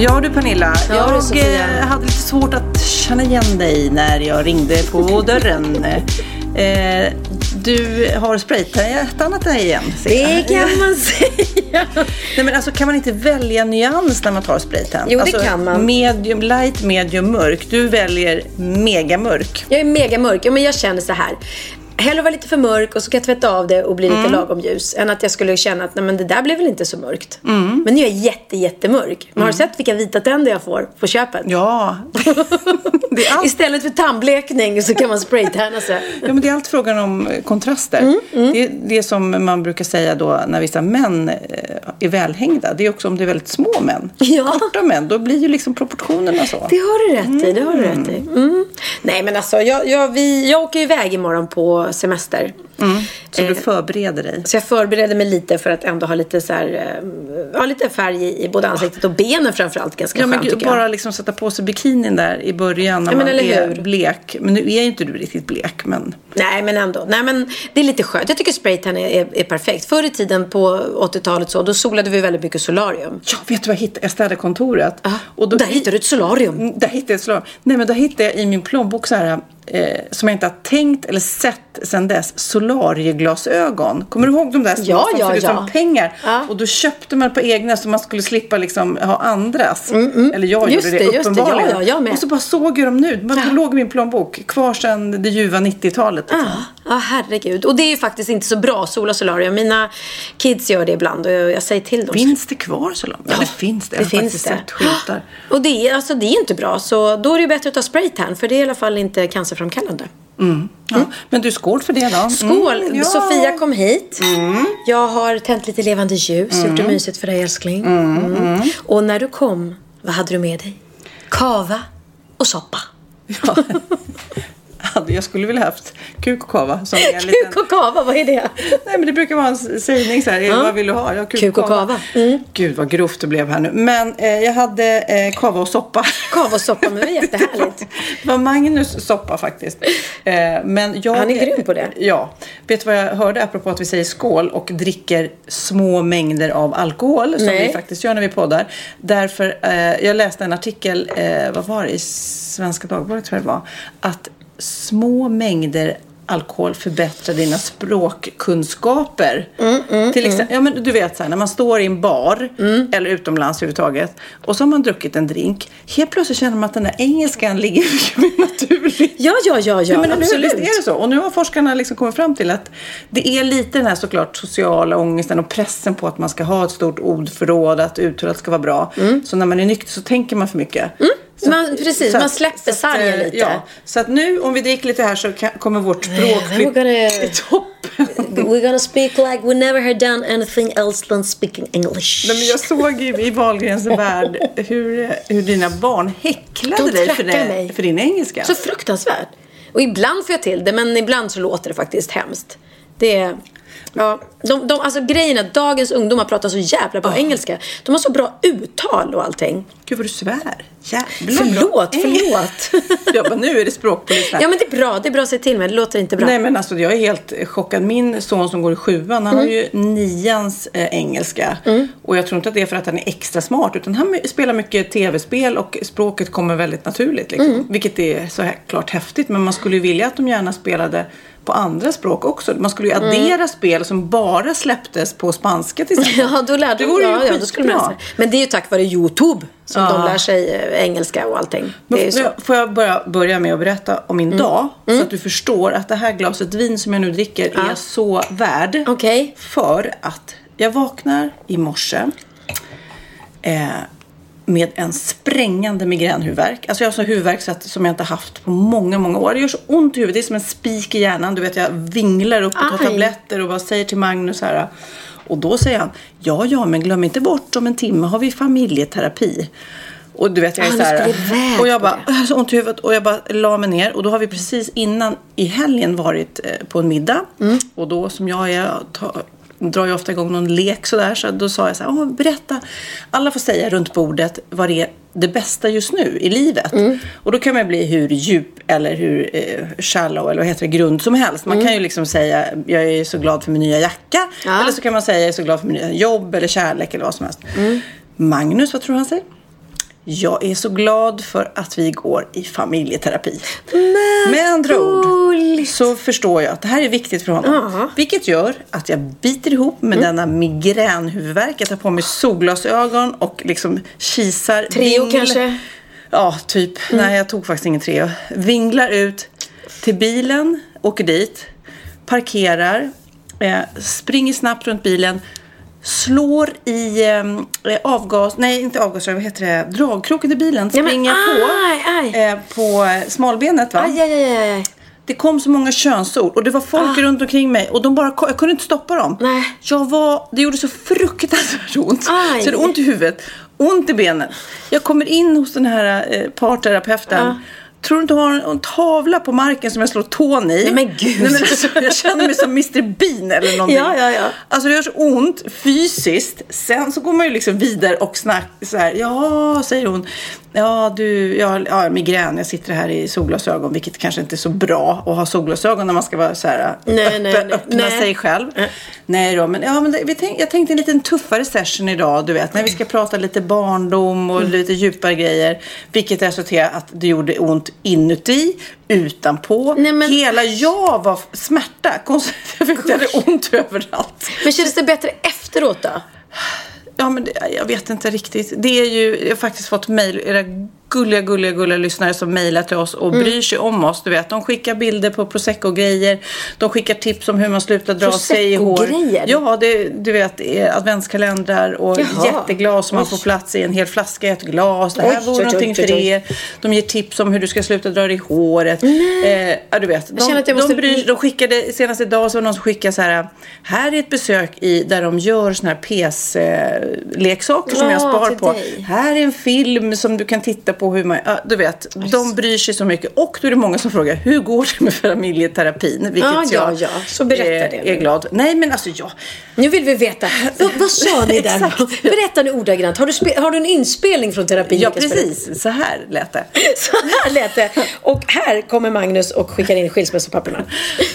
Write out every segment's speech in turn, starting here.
Ja du Pernilla, Ja, jag Sofia. eh, hade lite svårt att känna igen dig när jag ringde på dörren. Eh, du har spraytannat dig igen. Det kan man säga. Nej men alltså kan man inte välja nyans när man tar spraytan? Jo, det alltså, kan man. Medium light, medium mörk. Du väljer mega mörk. Jag är mega mörk. Ja, men jag känner så här. Hellre vara lite för mörk och så kan jag tvätta av det och bli Mm. lite lagom ljus. Än att jag skulle känna att nej, men det där blev väl inte så mörkt. Mm. Men nu är jag jätte, jättemörk. Men har du sett vilka vita tänder jag får på köpet? Ja. Istället för tandblekning så kan man spraytanna sig. ja, men det är allt frågan om eh, kontraster. Mm, Det är det som man brukar säga då när vissa män eh, är välhängda. Det är också om det är väldigt små män. Ja. Korta män, då blir ju liksom proportionerna så. Det har du rätt i. Det har du rätt i. Mm. Nej men alltså, jag, jag, vi, jag åker iväg imorgon på semester. Så Eh, du förbereder dig. Så jag förbereder mig lite för att ändå ha lite, så här, eh, ja, lite färg i, i både ansiktet och benen framförallt. Ganska Ja, men skönt gud, bara liksom sätta på sig bikinin där i början när Ja, men man är hur? blek. Men nu är ju inte du riktigt blek. Men Nej men ändå. Nej men det är lite skönt. Jag tycker spraytan är, är, är perfekt. Förr i tiden på 80-talet så, då solade vi väldigt mycket solarium. ja, vet du vad jag hittade? Jag städade kontoret. Och där hittade du ett solarium. Mm, Där hittade jag ett slag. Nej, men där hittade jag i min plånbok så här, eh, som jag inte har tänkt eller sett sedan dess, solarieglasögon. Kommer du ihåg de där små Ja, som ja, såg ut ja. som pengar? Ja. Och då köpte man på egna så man skulle slippa liksom ha andras. Eller jag Mm, Just gjorde det, det, just det. uppenbarligen. Ja, ja, jag med. Och så bara såg jag dem nu. De Ja. låg i min plånbok. Kvar sedan det ljuva 90-talet. Liksom. Ja, ja, herregud. Och det är ju faktiskt inte så bra sola solarium. Mina kids gör det ibland och jag, jag säger till dem. Finns det kvar långt? Ja, det finns det. det jag har finns faktiskt det. sett. Och det är, alltså, det är inte bra. Så då är det bättre att ta spraytan. För det är i alla fall inte cancerframkallande. Ja. Men du, skål för det då. Skål! Mm, ja. Sofia kom hit. Jag har tänt lite levande ljus, gjort det mysigt för dig älskling. Mm. Och när du kom, vad hade du med dig? Kava och soppa. Ja. Hade- Jag skulle vilja haft kuk och kava. Som en liten... Kuk och kava, vad är det? Nej men det brukar vara en sägning så här. Vad vill du ha? Ja, Kuk och kava. Mm. Gud vad grovt det blev här nu. Men eh, jag hade eh, kava och soppa. Kava och soppa, men det var jättehärligt. Det var Magnus soppa faktiskt. Eh, men jag, Han är grym på det. Ja. Vet du vad jag hörde apropå att vi säger skål och dricker små mängder av alkohol som Nej. vi faktiskt gör när vi poddar. Därför, eh, jag läste en artikel, eh, vad var det, i Svenska Dagbladet tror jag det var, att små mängder alkohol förbättrar dina språkkunskaper. Mm, Till exempel, ja, men du vet så här, när man står i en bar eller utomlands överhuvudtaget och så har man druckit en drink. Helt plötsligt känner man att den där engelskan ligger mycket mer naturligt. Ja, ja, ja, ja, men absolut. Visst är det så? Och nu har forskarna liksom kommit fram till att det är lite den här såklart sociala ångesten och pressen på att man ska ha ett stort ordförråd, att uttalet ska vara bra. Så när man är nykter så tänker man för mycket. Så. Man- precis, man släpper att, sargen eh, lite. Ja, så att nu om vi dricker lite här så kan, kommer vårt språk bli gonna- toppen. We're gonna speak like we never had done anything else than speaking English. Nej, men jag såg ju i Wahlgrens värld hur, hur dina barn häcklade De dig för, det, mig. för din engelska. Så fruktansvärt. Och ibland får jag till det, men ibland så låter det faktiskt hemskt. Det är... Ja, de, de, alltså grejen är att dagens ungdomar pratar så jävla bra engelska. De har så bra uttal och allting. Gud vad du svär. Jävlar. Förlåt, bra. förlåt. Jag bara, nu är det språkpolis här. ja men det är bra, det är bra att säga till mig. Det låter inte bra. Nej men alltså jag är helt chockad. Min son som går i sjuan, han har Mm. ju nians eh, engelska. Och jag tror inte att det är för att han är extra smart. Utan han spelar mycket tv-spel och språket kommer väldigt naturligt. Liksom. Mm. Vilket är så här klart häftigt. Men man skulle ju vilja att de gärna spelade på andra språk också. Man skulle ju addera spel som bara släpptes på spanska till exempel. Ja, då lärde det vore ju ja, ja, då skulle man. Men det är ju tack vare YouTube som Ja. de lär sig eh, engelska och allting. Men. Mm. får jag- bara börja med att berätta om min dag? Så att du förstår att det här glaset vin som jag nu dricker är så värd. Okej. För att jag vaknar i morse eh, med en sprängande migränhuvudvärk. Alltså jag har så huvudvärk så att, som jag inte haft på många, många år. Det gör så ont i huvudet. Det är som en spik i hjärnan. Du vet, jag vinglar upp och tar Aj. tabletter och bara säger till Magnus här. Och då säger han, ja, ja, men glöm inte bort om en timme har vi familjeterapi. Och du vet, jag är så här. Och jag bara, jag har så ont i huvudet. Och jag bara la mig ner. Och då har vi precis innan i helgen varit eh, på en middag. Mm. Och då som jag är, drar jag ofta igång någon lek sådär. Så då sa jag så här, "Åh, berätta. Alla får säga runt bordet vad det är det bästa just nu i livet. Mm. Och då kan man bli hur djup eller hur eh, shallow eller vad heter det, grund som helst. Man kan ju liksom säga, jag är så glad för min nya jacka. Mm. Ja. Eller så kan man säga, jag är så glad för min nya jobb eller kärlek eller vad som helst. Mm. Magnus, vad tror han säger? Jag är så glad för att vi går i familjeterapi. Med andra ord så förstår jag att det här är viktigt för honom. Ja. Mm. Vilket gör att jag biter ihop med denna migränhuvudvärk. Jag tar på mig solglasögon och liksom kisar. Treo vingl- kanske? Ja, typ. Nej, jag tog faktiskt ingen Treo. Vinglar ut till bilen, åker dit, parkerar, eh, springer snabbt runt bilen, slår i eh, avgas, nej inte avgas, vad heter det, dragkroken i bilen, springer aj, på, aj. Eh, på smalbenet va. Aj, aj. Det kom så många könsord och det var folk runt omkring mig och de bara, jag kunde inte stoppa dem. Ah. Nej. Jag var, det gjorde så fruktansvärt ont. Aj. Så det ont i huvudet, ont i benen. Jag kommer in hos den här eh, parterapeuten. Tror du inte har en, en tavla på marken som jag slår tån i? Nej, men gud. Nej, men alltså, jag känner mig som Mr Bean eller någonting. Ja, ja, ja. Alltså det gör så ont fysiskt. Sen så går man ju liksom vidare och snackar så här. Ja, säger hon. Ja, du, ja, ja, migrän. Jag sitter här i solglasögon, vilket kanske inte är så bra att ha solglasögon när man ska vara så här Nej, öppen, nej, nej. öppna Nej. sig själv. Nej då, men, ja, men det, vi tänk, jag tänkte en liten tuffare session idag, du vet. När vi ska prata lite barndom och lite djupare grejer. Vilket resulterade att det gjorde ont inuti, utanpå. Nej, men- Hela jag var smärta. Konstigt, jag jag hade ont överallt. Men kändes det bättre efteråt då? Ja, men det, jag vet inte riktigt. Det är ju, jag har faktiskt fått mejl, era gulliga, gulliga, gulliga lyssnare som mejlar till oss och bryr sig om oss. Du vet, de skickar bilder på prosecco-grejer. De skickar tips om hur man slutar dra sig i hår. Ja, det, du vet, adventskalendrar och Jaha. jätteglas som man får plats i. En hel flaska i ett glas. Det här Oj, vore oj, oj, någonting oj, för oj. er. De ger tips om hur du ska sluta dra dig i håret. Eh, ja, du vet. De, att jag måste- de, bryr, de skickade, senast idag så var det någon som skickade så här. Här är ett besök i, där de gör såna här PS-leksaker som Ja, jag spar på. dig. Här är en film som du kan titta på hur man, ja, du vet, de bryr sig så mycket. Och då är det många som frågar, hur går det med familjeterapin? Vilket Ja, ja, jag ja. Så berätta är, det är glad. Nej, men alltså jag, Nu vill vi veta. Vad, vad sa ni där? Exakt. Berätta nu ordagrant. Har du, spe, har du en inspelning från terapin? ja precis, så här lät det. Så här lät det. Och här kommer Magnus och skickar in skilsmässopapperna.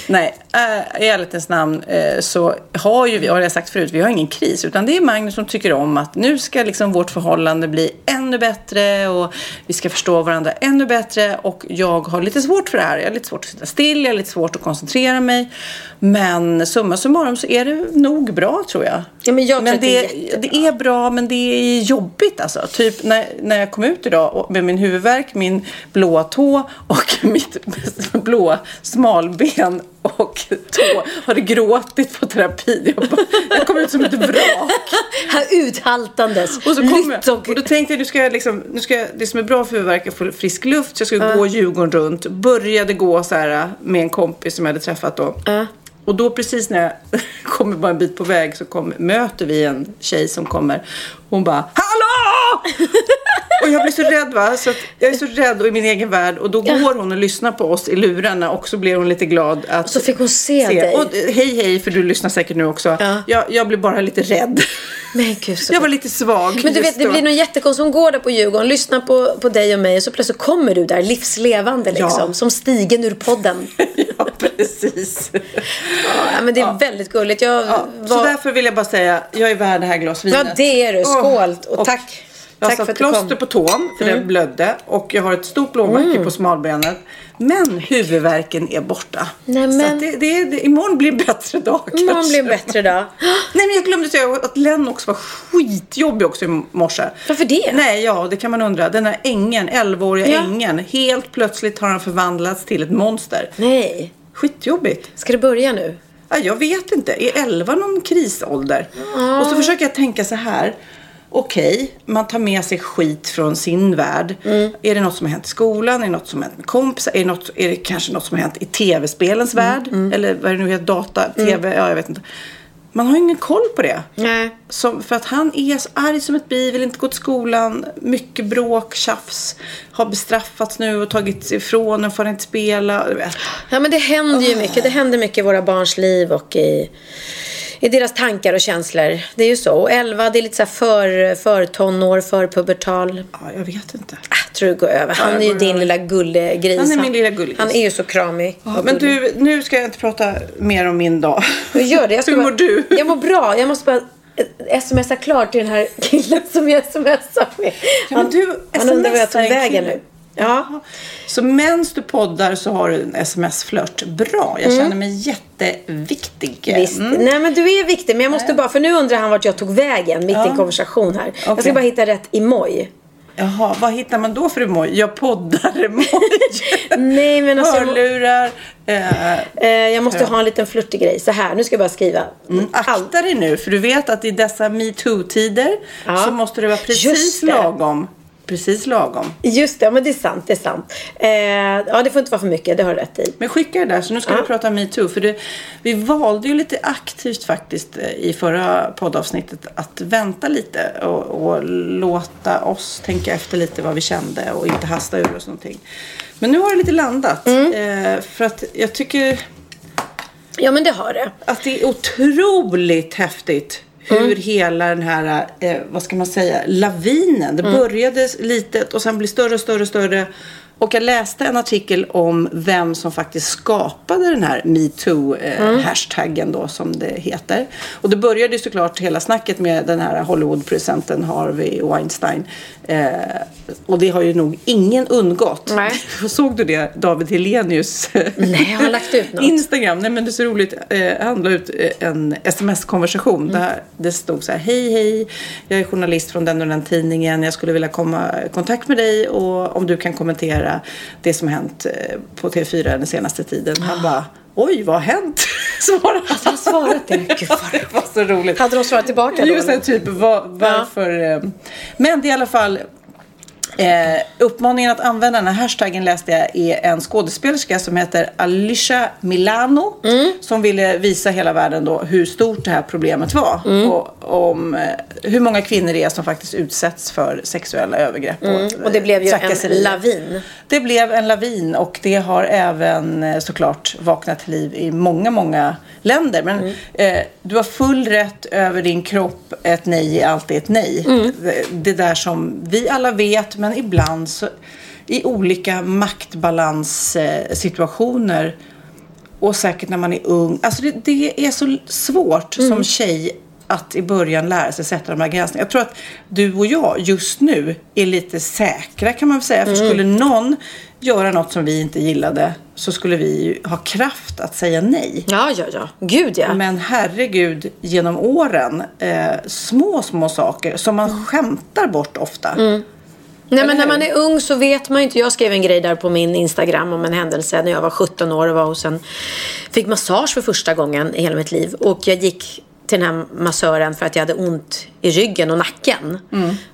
Nej, äh, i ärlighetens namn äh, så har ju vi, har jag sagt förut, vi har ingen kris. Utan det är Magnus som tycker om att nu ska liksom vårt förhållande bli ännu bättre och vi ska förstå varandra ännu bättre. Och jag har lite svårt för det här. Jag har lite svårt att sitta still, jag har lite svårt att koncentrera mig. Men summa summarum så är det nog bra tror jag. Ja, men jag tror men att det är det, jättebra. det är bra men det är jobbigt alltså. Typ när, när jag kom ut idag med min huvudvärk, min blåa tå och mitt blåa smalben och tå har gråtit på terapi. Jag, bara, jag kom ut som ett vrak. Här uthaltandes. Och så kom jag, och då tänkte jag, nu ska jag liksom, nu ska jag, det som är bra för huvudvärk är att få frisk luft. Så jag skulle gå Djurgården runt. Började gå så här med en kompis som jag hade träffat då. Och då precis när jag kommer bara en bit på väg så kommer, möter vi en tjej som kommer. Hon bara Hallå! Och jag blir så rädd va. Så att jag är så rädd och i min egen värld. Och då går hon och lyssnar på oss i lurarna och så blir hon lite glad att så fick hon se dig. Och, hej hej för du lyssnar säkert nu också. Ja. Jag, jag blir bara lite rädd. Men gud så Jag var lite svag Men du vet, det då. blir någon jättekonstigt. Hon går där på Djurgården, lyssnar på, på dig och mig och så plötsligt kommer du där livslevande liksom. Ja. Som stigen ur podden. Ja, precis. Ja, men det är väldigt gulligt. Jag Ja, var... Så därför vill jag bara säga, jag är värd det här glas vinet. Ja, det är du. Skål och, och tack. Jag Tack har för satt plåster på tån för det blödde och jag har ett stort blåmärke Mm. på smalbenet. Men huvudvärken är borta. Nej, Så men- att det, det, det, imorgon blir en bättre dag Imorgon kanske. blir en bättre dag. Nej men jag glömde säga att Lennox var skitjobbig också i morse. Varför det? Nej, ja det kan man undra. Den här ängen, 11-åriga Ja. ängen. Helt plötsligt har han förvandlats till ett monster. Nej. Skitjobbigt. Ska det börja nu? Ja, jag vet inte. Är 11 någon krisålder? Och så försöker jag tänka så här. Okej, man tar med sig skit från sin värld. Är det något som har hänt i skolan? Är det något som har hänt med kompisar? Är det, något, är det kanske något som har hänt i tv-spelens värld? Eller vad är det nu heter? Data? TV? Ja, jag vet inte. Man har ju ingen koll på det. Nej. Som, för att han är så arg som ett bi, vill inte gå till skolan. Mycket bråk, tjafs. Har bestraffats nu och tagits ifrån och får inte spela. Ja, men det händer ju mycket. Det händer mycket i våra barns liv och i, i deras tankar och känslor. Det är ju så. Och 11, det är lite så för, för tonår, för pubertal. Ja, jag vet inte. Äh, tror det går över. Han Ja, är ju din över. lilla gullegris. Han är min lilla gullegris. Han är ju så kramig. Ja, men du, nu ska jag inte prata mer om min dag. Jag gör det. Jag Hur bara- mår du? Jag mår bra. Jag måste bara eh, smsa klart till den här killen som jag smsar med. Ja, men du han undrar vad jag tog en vägen nu. Ja. Så medan du poddar så har du en sms-flört. Bra, jag känner mig jätteviktig. Mm. Visst. Mm. Nej men du är viktig. Men jag måste bara, för nu undrar han vart jag tog vägen mitt i en konversation här. Jag ska bara hitta rätt emoj. Jaha, vad hittar man då för emoj? Jag poddar emoj. Nej men alltså. Hörlurar. Eh, Eh, jag måste ha en liten flörtig grej. Så här, nu ska jag bara skriva. Mm, Allt. Akta dig nu, för du vet att i dessa metoo-tider Ja. så måste det vara precis det. lagom. Precis lagom. Just det, ja, men det är sant. Det är sant. Eh, ja, det får inte vara för mycket. Det har du rätt i. Men skicka det där, så nu ska Ja. vi prata metoo. För det, vi valde ju lite aktivt faktiskt eh, i förra poddavsnittet att vänta lite och, och låta oss tänka efter lite vad vi kände och inte hasta ur oss någonting. Men nu har det lite landat. Mm. Eh, för att jag tycker Ja, men det har det. att det är otroligt häftigt hur hela den här, eh, vad ska man säga, lavinen. Det började litet och sen blir större och större och större. Och jag läste en artikel om vem som faktiskt skapade den här metoo-hashtaggen då som det heter. Och det började ju såklart hela snacket med den här Hollywood-producenten Harvey Weinstein. Eh, och det har ju nog ingen undgått. Nej. Såg du det, David Helenius? Nej, har lagt ut något? Instagram, nej men det är så roligt. Eh, han la ut eh, en sms-konversation där det stod så här. Hej hej, jag är journalist från den och den tidningen. Jag skulle vilja komma i kontakt med dig och om du kan kommentera det som hänt eh, på TV4 den senaste tiden. Han bara, oj vad har hänt? Svarade han. han svarat det? Gud, vad det var så roligt. Hade de svarat tillbaka då? Just det, typ var, varför. eh, Men det är i alla fall. Eh, uppmaningen att använda den här hashtaggen läste jag är en skådespelerska som heter Alicia Milano. Som ville visa hela världen då hur stort det här problemet var. Och om eh, hur många kvinnor det är som faktiskt utsätts för sexuella övergrepp. Och, Och det blev ju en lavin. Det blev en lavin och det har även eh, såklart vaknat till liv i många, många länder. Men Mm. eh, du har full rätt över din kropp. Ett nej är alltid ett nej. Mm. Det, det där som vi alla vet, men ibland så i olika maktbalanssituationer och säkert när man är ung. Alltså det, det är så svårt Mm. som tjej att i början lära sig sätta de här gränserna. Jag tror att du och jag just nu är lite säkra kan man väl säga. Mm. För skulle någon göra något som vi inte gillade så skulle vi ju ha kraft att säga nej. Ja, ja, ja. Gud ja. Men herregud, genom åren, eh, små, små saker som Mm. man skämtar bort ofta. Nej, men när man är ung så vet man ju inte. Jag skrev en grej där på min Instagram om en händelse när jag var 17 år och var hos en... Fick massage för första gången i hela mitt liv. Och jag gick till den här massören för att jag hade ont i ryggen och nacken.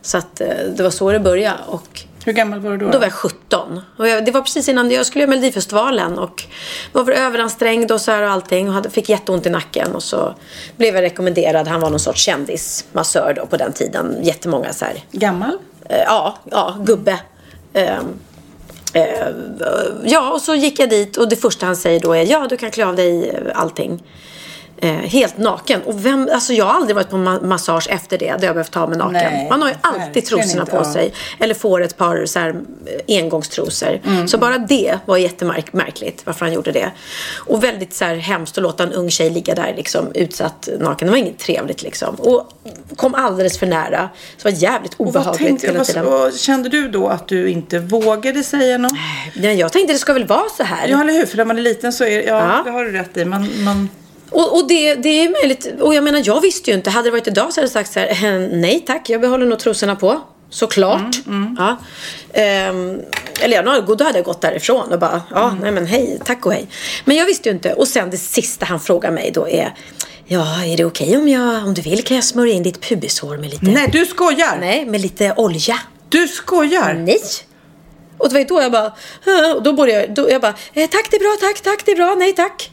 Så att eh, det var så det började. Och Hur gammal var du då? då var jag 17. Och jag, det var precis innan jag skulle göra Melodifestivalen. Och var för överansträngd och så här och allting. Och hade, fick jätteont i nacken. Och så blev jag rekommenderad. Han var någon sorts kändismassör då på den tiden. Jättemånga så här Gammal? Eh, ja, ja, gubbe. Ehm, eh, ja, och så gick jag dit och det första han säger då är ja, du kan klä av dig eh, allting. Eh, helt naken. Och vem, alltså jag har aldrig varit på ma- massage efter det där jag behövt ta mig naken. Nej, Man har ju alltid trosorna på sig. Eller får ett par så här, eh, engångstrosor. Mm. Så bara det var jättemärkligt varför han gjorde det. Och väldigt så här, hemskt att låta en ung tjej ligga där liksom, utsatt naken. Det var inget trevligt liksom. Och kom alldeles för nära. Så det var jävligt Och obehagligt hela tiden. vad, kände du då att du inte vågade säga något? Nej, jag tänkte det ska väl vara så här. Ja, eller hur? För när man är liten så är ja, Ja. det har du rätt i. Man, man, Och, och det, det är möjligt. Och jag menar, jag visste ju inte. Hade det varit idag så hade jag sagt så här, "Eh, nej tack, jag behåller nog trosorna på. Såklart. Ja. Ehm, eller ja, då hade jag gått därifrån och bara, ja, nej men hej, tack och hej. Men jag visste ju inte. Och sen det sista han frågar mig då är, ja, är det okej om jag, om du vill kan jag smörja in ditt pubishår med lite, nej, du skojar! nej, med lite olja. Du skojar! Nej. Och det var ju då jag bara, och då började jag, då jag bara, eh, tack det är bra, tack, tack det är bra, nej tack.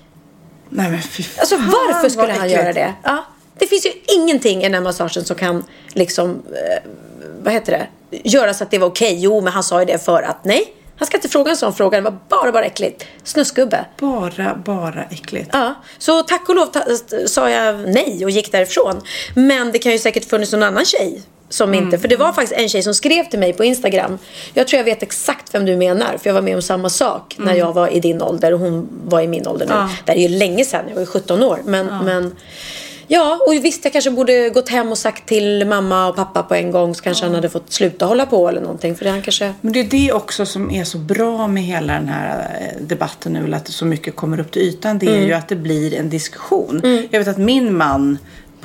Nej, men fy fan, Alltså varför skulle han äckligt. göra det? Ja. Det finns ju ingenting i den här massagen som kan liksom, eh, vad heter det, göra så att det var okej. Jo, men han sa ju det för att nej, han ska inte fråga en sån fråga. Det var bara, bara äckligt. Snuskgubbe. Bara, bara äckligt. Ja, så tack och lov ta- sa jag nej och gick därifrån. Men det kan ju säkert funnits någon annan tjej som inte, för det var faktiskt en tjej som skrev till mig på Instagram. Jag tror jag vet exakt vem du menar, för jag var med om samma sak när jag var i din ålder och hon var i min ålder nu. Ja. Det är ju länge sedan, jag var ju 17 år. Men, men ja, och visst jag kanske borde gått hem och sagt till mamma och pappa på en gång så kanske han hade fått sluta hålla på eller någonting. För det han kanske... Men det är det också som är så bra med hela den här eh, debatten nu, att så mycket kommer upp till ytan. Det är Mm. ju att det blir en diskussion. Jag vet att min man,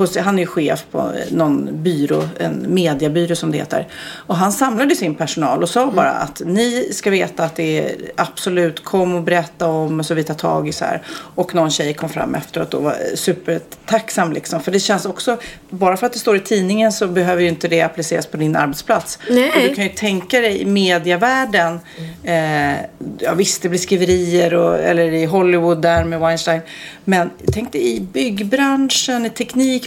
på, han är chef på eh, någon byrå, en mediebyrå som det heter. Och han samlade sin personal och sa Mm. bara att ni ska veta att det är absolut, kom och berätta om så vi tar tag i så här. Och någon tjej kom fram efteråt och var supertacksam liksom. För det känns också, bara för att det står i tidningen så behöver ju inte det appliceras på din arbetsplats. Nej. Och du kan ju tänka dig i medievärlden. Eh, ja visst, det blir skriverier och, eller i Hollywood där med Weinstein. Men tänk dig i byggbranschen, i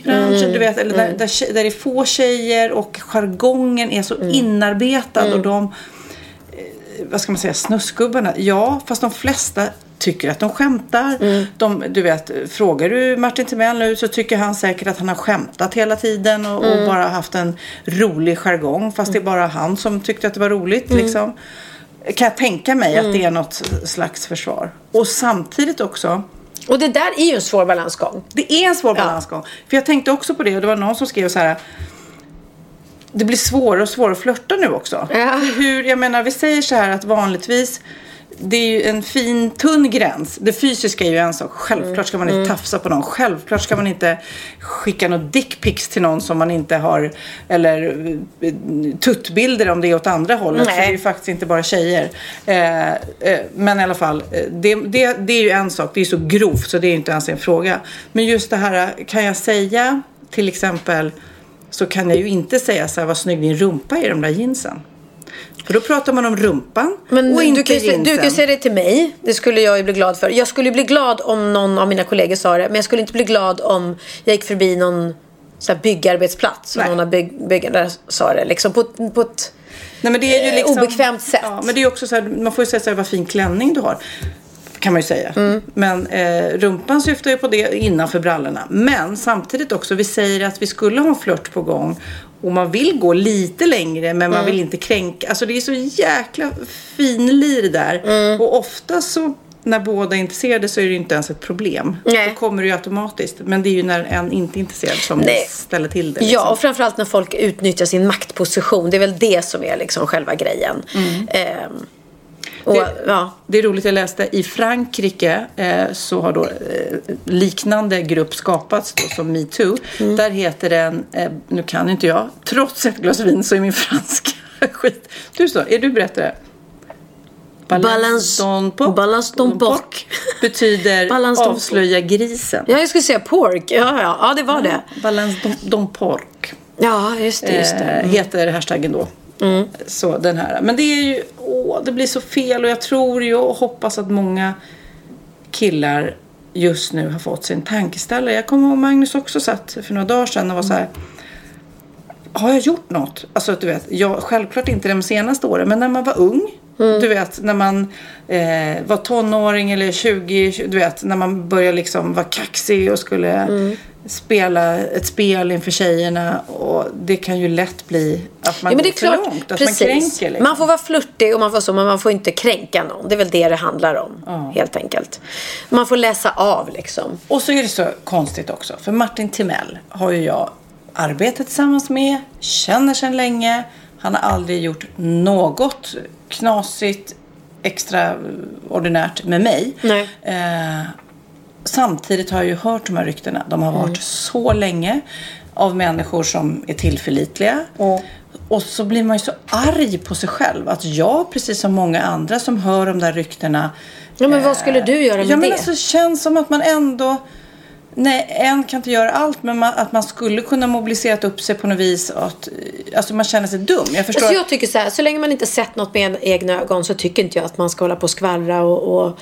teknikbranschen, du vet, eller där, där, tje- där det är få tjejer och jargongen är så inarbetad och de eh, vad ska man säga, snuskgubbarna. Ja, fast de flesta tycker att de skämtar. De, du vet, frågar du Martin Timell nu så tycker han säkert att han har skämtat hela tiden och, och bara haft en rolig jargong. Fast det är bara han som tyckte att det var roligt. Liksom. Kan jag tänka mig att det är något slags försvar. Och samtidigt också Och det där är ju en svår balansgång. det är en svår balansgång. För jag tänkte också på det och det var någon som skrev så här. Det blir svårare och svårare att flörta nu också. Ja. Hur, jag menar, vi säger så här att vanligtvis det är ju en fin tunn gräns. Det fysiska är ju en sak. Självklart ska man Mm. inte tafsa på någon. Självklart ska man inte skicka några dickpics till någon som man inte har. Eller eh, tuttbilder om det är åt andra hållet. Nej. För det är ju faktiskt inte bara tjejer. Eh, eh, men i alla fall, eh, det, det, det är ju en sak. Det är så grovt så det är inte ens en fråga. Men just det här, kan jag säga till exempel så kan jag ju inte säga så här vad snygg din rumpa är i de där jeansen. För då pratar man om rumpan Men och inte du kan, du kan säga det till mig. Det skulle jag ju bli glad för. Jag skulle bli glad om någon av mina kollegor sa det. Men jag skulle inte bli glad om jag gick förbi någon så här byggarbetsplats och Nej. någon av bygg, byggarna sa det. Liksom på, på ett... Nej, men det är ju eh, liksom, obekvämt sätt. Ja, men det är också så här, man får ju säga så här, vad fin klänning du har. Kan man ju säga. Mm. Men eh, rumpan syftar ju på det innanför brallorna. Men samtidigt också, vi säger att vi skulle ha en flört på gång. Och man vill gå lite längre men man Mm. vill inte kränka. Alltså det är så jäkla finlir där. Mm. Och ofta så när båda är intresserade så är det inte ens ett problem. Nej. Då kommer det ju automatiskt. Men det är ju när en inte är intresserad som Nej. ställer till det. liksom. Ja, och framförallt när folk utnyttjar sin maktposition. Det är väl det som är liksom själva grejen. Ehm, och, Mm. Det- ja. Det är roligt, jag läste i Frankrike eh, så har då eh, liknande grupp skapats då, som metoo. Mm. Där heter den, eh, nu kan inte jag, trots ett glas vin så är min franska skit. Du så, är du berättare? Balance don porc. betyder porc. avslöja grisen. ja, jag skulle säga pork. Ja, ja, ja det var det. Balance don, don porc. Ja, just det. Just det. Eh, heter hashtaggen då. Så den här. Men det är ju, åh, det blir så fel och jag tror ju och hoppas att många killar just nu har fått sin tankeställare. Jag kommer ihåg Magnus också satt för några dagar sedan och var så här. Har jag gjort något? Alltså du vet, jag, självklart inte de senaste åren, men när man var ung du vet, när man eh, var tonåring eller 20, 20, du vet, när man började liksom vara kaxig och skulle Mm. spela ett spel inför tjejerna. Och det kan ju lätt bli att man Ja, går för långt. Att precis. man kränker liksom. Man får vara flörtig och man får så, men man får inte kränka någon. Det är väl det det handlar om, helt enkelt. Man får läsa av liksom. Och så är det så konstigt också. För Martin Timell har ju jag arbetat tillsammans med, känner sedan länge. Han har aldrig gjort något knasigt, extraordinärt med mig. Eh, samtidigt har jag ju hört de här ryktena. De har varit Mm. så länge av människor som är tillförlitliga. Och så blir man ju så arg på sig själv. Att jag, precis som många andra som hör de där ryktena. Ja, men vad skulle du göra med ja, men det? Alltså, det känns som att man ändå... Nej, en kan inte göra allt, men man, att man skulle kunna mobilisera upp sig på något vis. Att, eh, alltså man känner sig dum. Jag förstår. Alltså jag tycker så här, så länge man inte sett något med egna ögon så tycker inte jag att man ska hålla på och skvallra och, och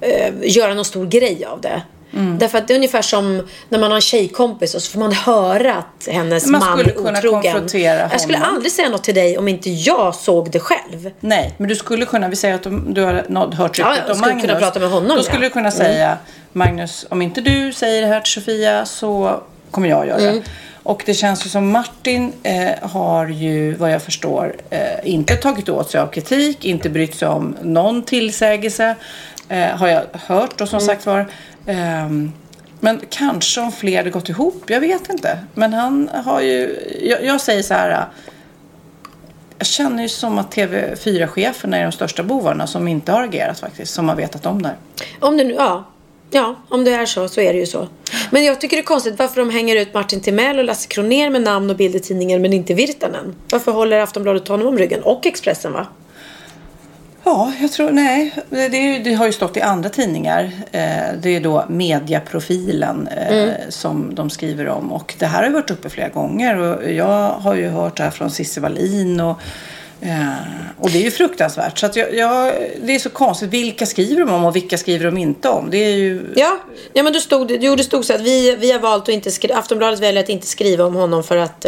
eh, göra någon stor grej av det. Mm. Därför att det är ungefär som när man har en tjejkompis och så får man höra att hennes Man man skulle är kunna otrogen. konfrontera Jag skulle honom. aldrig säga något till dig om inte jag såg det själv. Nej, men du skulle kunna, vi säger att du, har hört Ja, ryktet jag om Magnus. kunna prata med honom, Då ja. skulle du kunna säga, Magnus, om inte du säger det här till Sofia så kommer jag göra Mm. det. Och det känns ju som Martin eh, har ju, vad jag förstår, eh, inte tagit åt sig av kritik, inte brytt sig om någon tillsägelse. Eh, har jag hört och som Mm. sagt var. Ehm, men kanske om fler hade gått ihop, jag vet inte. Men han har ju, jag, jag säger så här. Jag känner ju som att TV4-cheferna är de största bovarna som inte har agerat faktiskt. Som har vetat om det här. Om det nu, ja. Ja, om det är så så är det ju så. Men jag tycker det är konstigt varför de hänger ut Martin Timell och Lasse Kronér med namn och bild i tidningen men inte Virtanen. Varför håller Aftonbladet honom om ryggen? Och Expressen va? Ja, jag tror, nej. Det, det, det har ju stått i andra tidningar. Eh, det är då mediaprofilen eh, som de skriver om. Och det här har ju varit uppe flera gånger. Och jag har ju hört det här från Cissi Wallin. Och, eh, och det är ju fruktansvärt. Så jag, jag, det är så konstigt. Vilka skriver de om och vilka skriver de inte om? Det är ju... Ja, ja men det stod, jo, det stod så att vi, vi har valt att inte skriva, Aftonbladet väljer att inte skriva om honom för att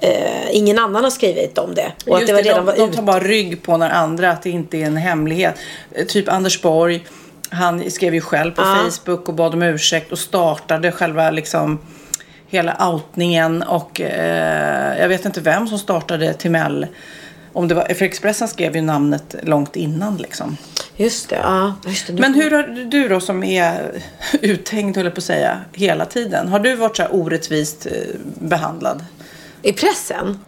eh, ingen annan har skrivit om det. Och att det var redan de, var de tar bara rygg på några andra, att det inte är en hemlighet. Eh, Typ Anders Borg, han skrev ju själv på Ja. Facebook och bad om ursäkt och startade själva liksom hela outningen och eh, jag vet inte vem som startade Timell. Om det var, för Expressen skrev ju namnet långt innan liksom. Just det, ja. Just det, Men hur har du då som är uthängd, höll jag på att säga, hela tiden. Har du varit så här orättvist eh, behandlad? I pressen?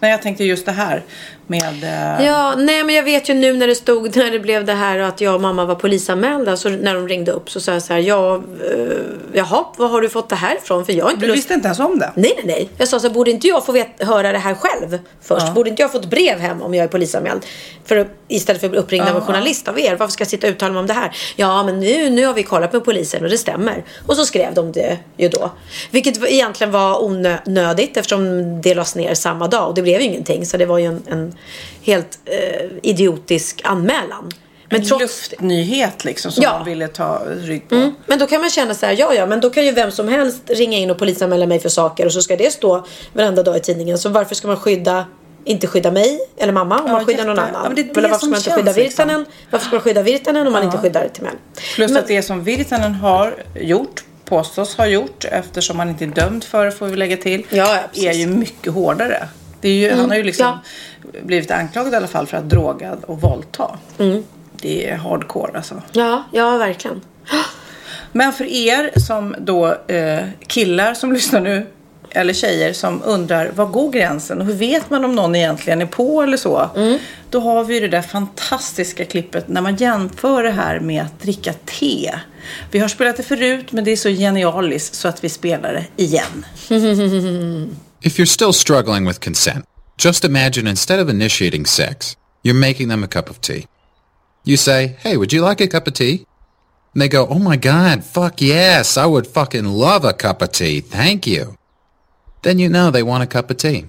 Nej, jag tänkte just det här med... Eh, Ja, nej men jag vet ju nu när det stod, när det blev det här att jag och mamma var polisanmälda. Så när de ringde upp så sa jag så här, ja, eh, jaha, vad har du fått det här ifrån? För jag har inte Du lust... visste inte ens om det? Nej, nej, nej. Jag sa så här, borde inte jag få vet, höra det här själv först? Borde inte jag få ett brev hem om jag är polisanmäld? För, istället för att bli uppringd av en journalist av er. Varför ska jag sitta och uttala mig om det här? Ja, men nu, nu har vi kollat med polisen och det stämmer. Och så skrev de det ju då. Vilket var- egentligen var onödigt eftersom det lades ner samma dag. Och det blev ju ingenting. Så det var ju en, en helt eh, idiotisk anmälan. Men en trots luftnyhet liksom som Ja. man ville ta rygg på. Mm. Men då kan man känna så här, ja ja, men då kan ju vem som helst ringa in och polisanmäla mig för saker och så ska det stå varenda dag i tidningen. Så varför ska man skydda, inte skydda mig eller mamma om Ja, man skyddar någon jätte- annan? ja, det det eller varför ska man inte skydda liksom. Virtanen? Varför ska man skydda Virtanen om man inte skyddar Timell? Plus Men- att det som Virtanen har gjort, påstås ha gjort, eftersom han inte är dömd för det får vi lägga till, Ja, ja, är ju mycket hårdare. Det är ju, Han har ju liksom ja. Blivit anklagad i alla fall för att droga och våldta. Mm. Det är hardcore alltså. Ja, ja verkligen. Men för er som då eh, killar som lyssnar nu eller tjejer som undrar var går gränsen och hur vet man om någon egentligen är på eller så. Då har vi det där fantastiska klippet när man jämför det här med att dricka te. Vi har spelat det förut men det är så genialiskt så att vi spelar det igen. If you're still struggling with consent, just imagine instead of initiating sex, you're making them a cup of tea. You say, hey, would you like a cup of tea? And they go, oh my god, fuck yes, I would fucking love a cup of tea, thank you. Then you know they want a cup of tea.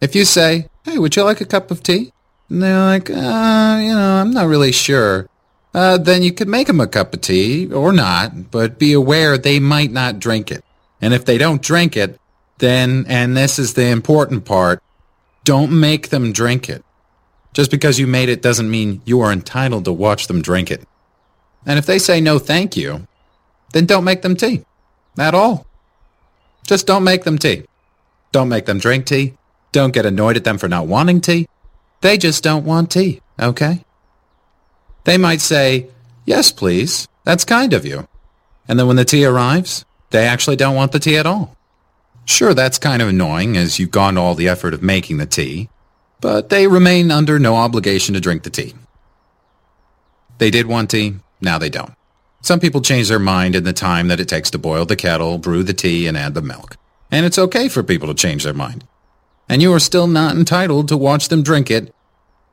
If you say, hey, would you like a cup of tea? And they're like, uh, you know, I'm not really sure. Uh, then you could make them a cup of tea, or not, but be aware they might not drink it. And if they don't drink it, then, and this is the important part, don't make them drink it. Just because you made it doesn't mean you are entitled to watch them drink it. And if they say no thank you, then don't make them tea. At all. Just don't make them tea. Don't make them drink tea. Don't get annoyed at them for not wanting tea. They just don't want tea, okay? They might say, yes, please. That's kind of you. And then when the tea arrives, they actually don't want the tea at all. Sure, that's kind of annoying as you've gone to all the effort of making the tea, but they remain under no obligation to drink the tea. They did want tea, now they don't. Some people change their mind in the time that it takes to boil the kettle, brew the tea, and add the milk. And it's okay for people to change their mind. And you are still not entitled to watch them drink it.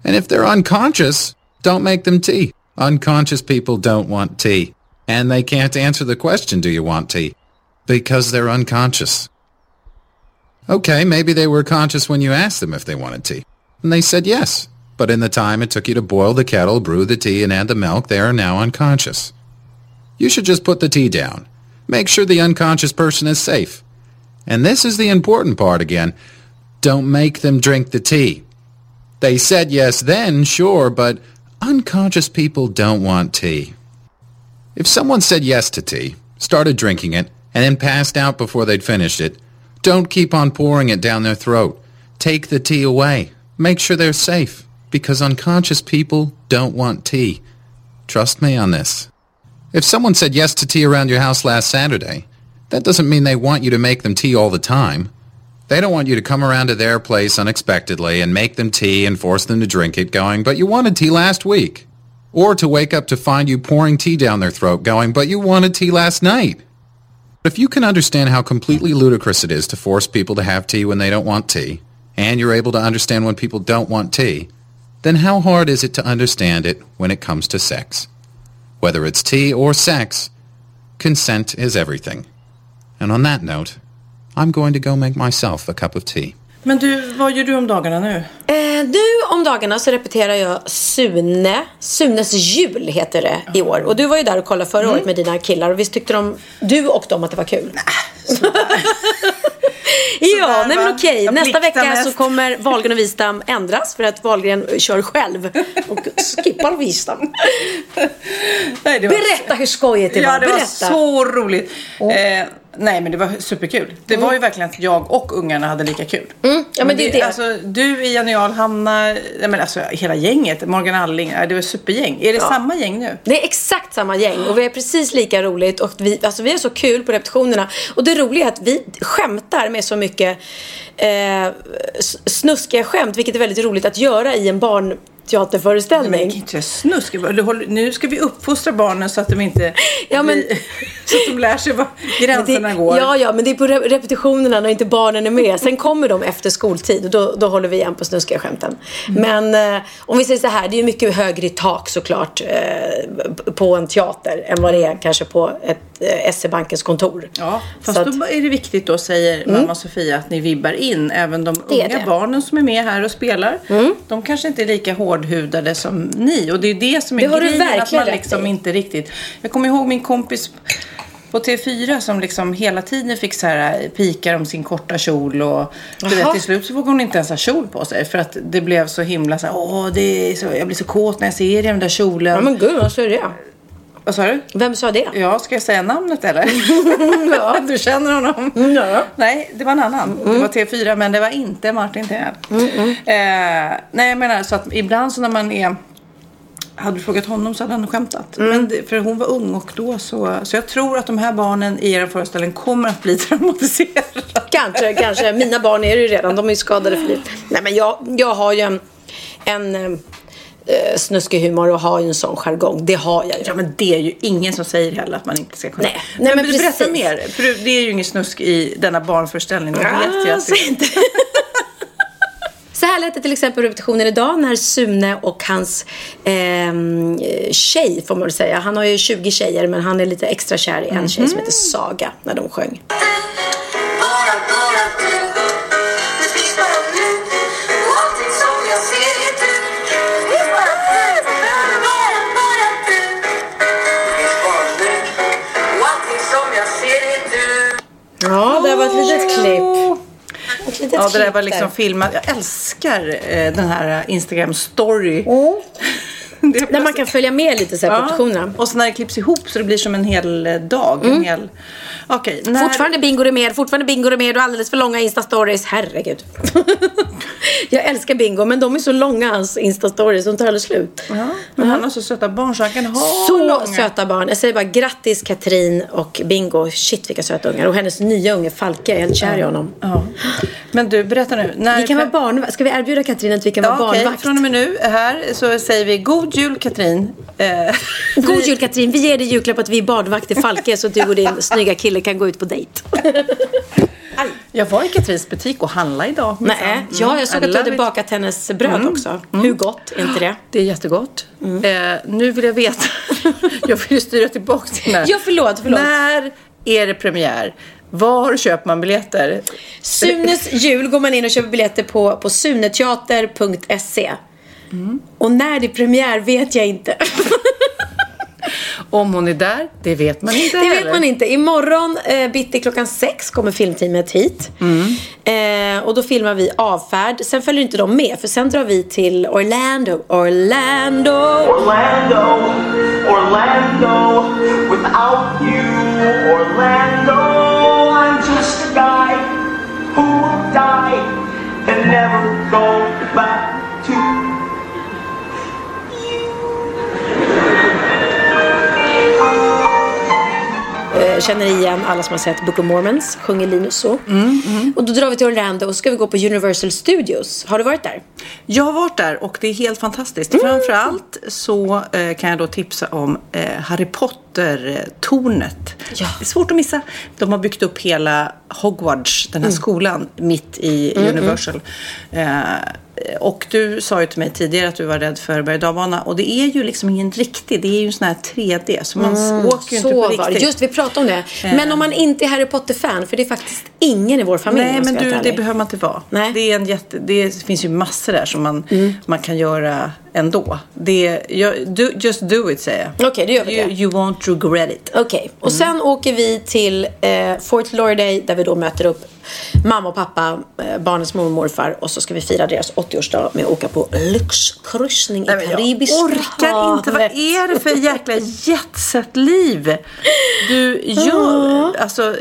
And if they're unconscious, don't make them tea. Unconscious people don't want tea. And they can't answer the question, do you want tea? Because they're unconscious. Okay, maybe they were conscious when you asked them if they wanted tea. And they said yes. But in the time it took you to boil the kettle, brew the tea, and add the milk, they are now unconscious. You should just put the tea down. Make sure the unconscious person is safe. And this is the important part again. Don't make them drink the tea. They said yes then, sure, but unconscious people don't want tea. If someone said yes to tea, started drinking it, and then passed out before they'd finished it, don't keep on pouring it down their throat. Take the tea away. Make sure they're safe, because unconscious people don't want tea. Trust me on this. If someone said yes to tea around your house last Saturday, that doesn't mean they want you to make them tea all the time. They don't want you to come around to their place unexpectedly and make them tea and force them to drink it going, but you wanted tea last week. Or to wake up to find you pouring tea down their throat going, but you wanted tea last night. If you can understand how completely ludicrous it is to force people to have tea when they don't want tea, and you're able to understand when people don't want tea, then how hard is it to understand it when it comes to sex? Whether it's tea or sex, consent is everything. And on that note, I'm going to go make myself a cup of tea. Men du, vad gör du om dagarna nu? Eh, nu om dagarna så repeterar jag Sune. Sunes jul heter det i år. Och du var ju där och kollade förra Mm. året med dina killar. Och visst tyckte de, du och de att det var kul? ja, Sådär, nej men okej. Jag Nästa vecka så mest. kommer Wahlgren och Wistam ändras för att Wahlgren kör själv och skippar Wistam. Nej, Berätta hur skojigt det ja, var. det var Berätta. så roligt. Eh, nej, men det var superkul. Det var ju verkligen att jag och ungarna hade lika kul. Mm, ja, men det är det. Alltså, du, och jag, Hanna, nej, men alltså hela gänget, Morgan Alling, ja, det var supergäng. Är det samma gäng nu? Det är exakt samma gäng och vi är precis lika roligt och vi, alltså vi har så kul på repetitionerna. Och det roliga är att vi skämtar med så mycket eh, snuskiga skämt, vilket är väldigt roligt att göra i en barnteaterföreställning. Men det kan inte vara snusk. Nu ska vi uppfostra barnen så att de inte Ja, men- blir, så att de lär sig var gränserna det, går. Ja, ja, men det är på re- repetitionerna när inte barnen är med. Sen kommer de efter skoltid och då, då håller vi igen på snuskiga skämten. Mm. Men eh, om vi säger så här, det är ju mycket högre i tak såklart eh, på en teater än vad det är kanske på ett SE-bankens kontor. Ja, fast att- Mm. då är det viktigt då, säger mamma Sofia, att ni vibbar in även de Det är unga. Mm. barnen som är med här och spelar. De kanske inte är lika hårdhudade som ni. Och det är det som är Det grejen, att man liksom i. inte riktigt... Jag kommer ihåg min kompis på T4 som liksom hela tiden fick så här pikar om sin korta kjol och du vet, till slut så vågade hon inte ens ha kjol på sig för att det blev så himla så här, åh, det är så, jag blir så kåt när jag ser den där kjolen. Ja men gud, vad sa det? Vad sa du? Vem sa det? Ja, ska jag säga namnet eller? ja, du känner honom? Ja. Nej, det var en annan. Det var T4, men det var inte Martin Tenell. Eh, nej, jag menar så att ibland så när man är... Hade du frågat honom så hade han skämtat. Men det, för hon var ung och då så... Så jag tror att de här barnen i er föreställning kommer att bli traumatiserade. Kanske, kanske. Mina barn är det ju redan. De är ju skadade för livet. Nej men jag, jag har ju en, en eh, snuskig humor och har ju en sån jargong. Det har jag ju. Ja, men det är ju ingen som säger heller att man inte ska kunna. Nej, nej, men berätta precis. mer. För det är ju ingen snusk i denna barnföreställning. Att säg inte. Så här lät det till exempel på repetitionen idag när Sune och hans ehm, tjej, får man väl säga. Han har ju 20 tjejer men han är lite extra kär i en tjej som heter Saga när de sjöng. Ja, det var ett litet klipp. Ett litet Ja, det där klipp var liksom filmat. Jag älskar eh, den här Instagram story. Är Där man kan följa med lite så här på portionerna. Och så när det klipps ihop så det blir som en hel eh, dag. En hel... Okej. när- Fortfarande bingo är med, fortfarande bingo är med och alldeles för långa Insta-stories. Herregud. jag älskar bingo, men de är så långa hans Insta-stories, de tar aldrig slut. Ja, men han har så söta barn så han kan ha Så långa. söta barn. Jag säger bara grattis Katrin och Bingo. Shit vilka söta ungar. Och hennes nya unge Falke, jag är helt kär i honom. Ja. Men du, berätta nu. När Vi kan vara barn... Ska vi erbjuda Katrin att vi kan vara Ja, barnvakt? Från och med nu här så säger vi god jul Katrin. Eh, God vi- jul Katrin, vi ger dig julklapp att vi är barnvakt till Falke så att du och din snygga kille kan gå ut på dejt. Jag var i Katrins butik och handlade idag. Nej, Mm. ja, jag såg I att du hade bakat hennes bröd också. Hur gott, är inte det? Det är jättegott. Mm. Eh, nu vill jag veta. jag vill ju styra tillbaka till den här. Ja, förlåt, förlåt. När är det premiär? Var köper man biljetter? Sunes jul går man in och köper biljetter på, på suneteater.se. Mm. Och när det är premiär vet jag inte. Om hon är där, det vet man inte Det vet heller. man inte. Imorgon eh, bitti klockan sex kommer filmteamet hit. Mm. Eh, och då filmar vi avfärd. Sen följer inte de med för sen drar vi till Orlando. Orlando! Orlando, Orlando, without you, Orlando, I'm just a guy who will die and never go känner igen alla som har sett Book of Mormons. Sjunger Linus så. Mm, Och då drar vi till Orlando och ska vi gå på Universal Studios. Har du varit där? Jag har varit där och det är helt fantastiskt. Mm. Framförallt så eh, kan jag då tipsa om eh, Harry Potter-tornet. Ja. Det är svårt att missa. De har byggt upp hela Hogwarts, den här Mm. skolan, mitt i Universal. Eh, och du sa ju till mig tidigare att du var rädd för berg och det är ju liksom ingen riktig, det är ju en sån här 3D. Så man åker ju inte på Mm. Var det. riktigt. Just vi pratade om det. Men om man inte är Harry Potter-fan, för det är faktiskt ingen i vår familj. Nej, men du, det behöver man inte vara. Nej. Det, är en jätte, det finns ju massor där som man, Mm. man kan göra ändå. Det, just do it, säger jag. Okej, det gör vi you, det. you won't regret it. Okej, och sen åker vi till eh, Fort Lauderdale där vi då möter upp mamma och pappa, eh, barnens mormor och morfar och så ska vi fira deras 80-årsdag med att åka på lyxkryssning i men jag orkar inte. Vad är det för jäkla jetset-liv du gör? Alltså,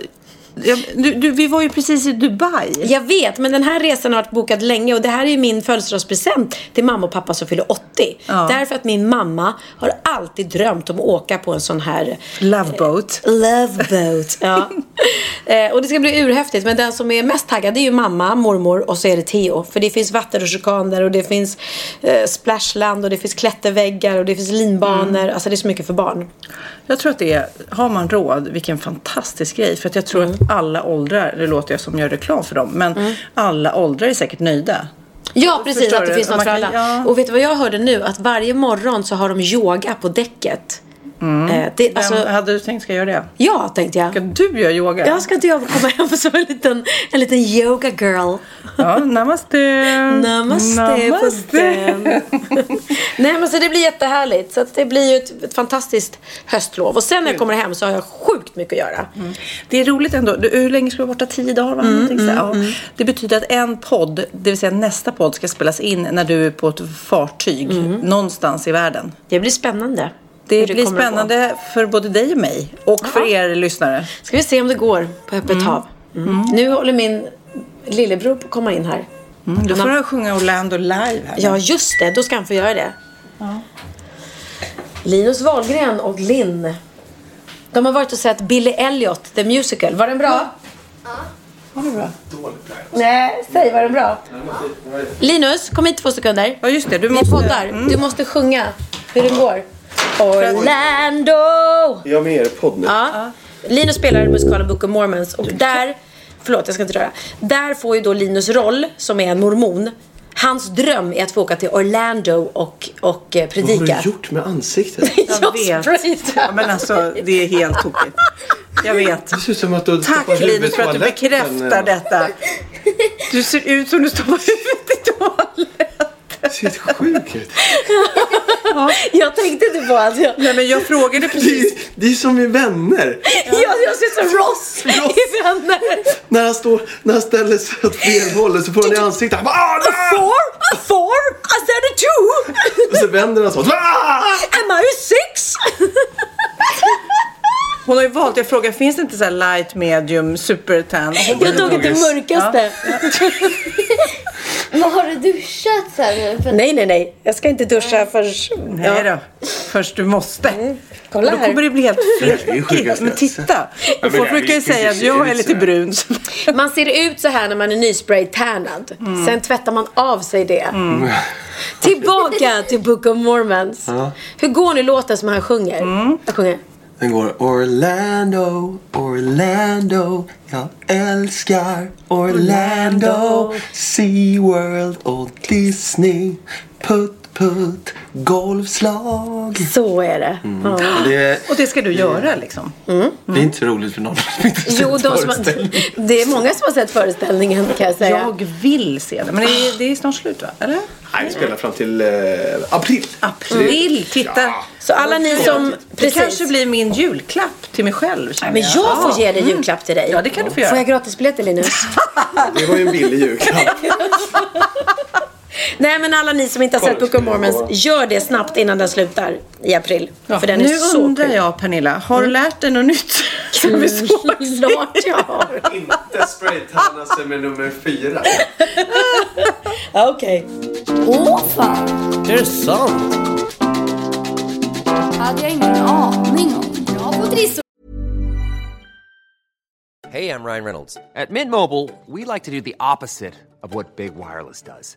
jag, du, du, vi var ju precis i Dubai. Jag vet, men den här resan har varit bokad länge och det här är ju min födelsedagspresent till mamma och pappa som fyller 80. Ja. Därför att min mamma har alltid drömt om att åka på en sån här Love boat. Love boat. Ja. eh, och det ska bli urhäftigt. Men den som är mest taggad är ju mamma, mormor och så är det Theo. För det finns vattenrutschkana där och det finns eh, splashland och det finns klätterväggar och det finns linbanor. Alltså det är så mycket för barn. Jag tror att det är, har man råd, vilken fantastisk grej. För att jag tror att alla åldrar, det låter jag som gör reklam för dem, men alla åldrar är säkert nöjda. Ja, precis. Förstår att det du? finns något för alla. ja. Och vet du vad jag hörde nu? Att varje morgon så har de yoga på däcket. Eh, det, Vem alltså, hade du tänkt ska göra det? ja, tänkte jag. Ska du göra yoga? Jag ska inte jag komma hem som en liten, en liten yoga girl. Ja, namaste. Namaste, den. Nej men så det blir jättehärligt. Så att det blir ju ett, ett fantastiskt höstlov. Och sen när jag kommer hem så har jag sjukt mycket att göra. Det är roligt ändå. Du, hur länge ska du vara borta? Tio dagar? Va? Så här. Ja. Det betyder att en podd, det vill säga nästa podd, ska spelas in när du är på ett fartyg någonstans i världen. Det blir spännande. Det blir spännande för både dig och mig och för Ja. er lyssnare. Ska vi se om det går på öppet hav. Mm. Nu håller min lillebror på att komma in här. Mm, då Han får har- du sjunga Orlando live här. Ja, just det. Då ska han få göra det. Linus Wahlgren och Linn. De har varit och sett Billy Elliot, the musical. Var den bra? Ha det bra. Nej, säg var den bra? Linus, kom hit två sekunder. Ja, just det. Du måste... poddar. Du måste sjunga hur den går. Orlando! Jag är med er podd nu. Ja. Linus spelar i musikalen Book of Mormons och där, förlåt jag ska inte röra. Där får ju då Linus roll som är en mormon. Hans dröm är att få åka till Orlando och, och eh, Vad har predika. du gjort med ansiktet? Jag vet. Ja, men alltså, det är helt tokigt. Jag vet. Det ser ut som att du Tack Linus i för att du bekräftar detta. Du ser ut som du stoppar huvudet i toaletten. Det ser helt sjukt ut. Jag tänkte inte på att jag... Nej, men jag frågade Det precis. är, det är som i Vänner. Jag, jag ser som Ross, Ross. i Vänner. När han, står, när han ställer sig åt fel håll så får han i ansiktet. Han bara, ah, A four? A four? I said a two! Och så vänder han sig åt. Ah! Am I six? Hon har ju valt, jag frågar, finns det inte så här light, medium, super tan? Jag tog inte det mörkaste. Men har du duschat så här nu? För... Nej, nej, nej. Jag ska inte duscha förrän... Nej då, först du måste. Kolla Då här. kommer det bli helt fläckigt. Men titta. Och folk brukar ju säga att jag är lite brun. Man ser ut så här när man är nyspraytannad. Sen tvättar man av sig det. Tillbaka till Book of Mormons. Hur går nu låten som han sjunger? Jag sjunger. Den går Orlando, Orlando, jag älskar Orlando SeaWorld och Disney. Putt, putt, golfslag Så är det. Ja. det, är, Och det ska du göra liksom. det är inte så roligt för någon som inte sett Jo, de som har, föreställningen. det är många som har sett föreställningen kan jag säga. Jag vill se det. Men det är, det är snart slut va? Eller? Nej, vi spelar fram till eh, april. April, titta. Så alla ni som... Det kanske blir min julklapp till mig själv. Men jag får ge dig julklapp till dig. Ja, det kan du få Får göra. jag gratisbiljetter Linus? Det var ju en billig julklapp. Nej men alla ni som inte har sett Book of Mormons, gör det snabbt innan den slutar i april. för den är nu så undrar kul. jag Pernilla, har du lärt dig något nytt? Som vi? Klart jag har. inte spraytanna sig med nummer fyra. Ja, Okej. Åh fan! Är det sant? hade jag ingen aning om. Jag har fått rissor Hey, I'm Ryan Reynolds. At Mint Mobile, we like to do the opposite of what Big Wireless does.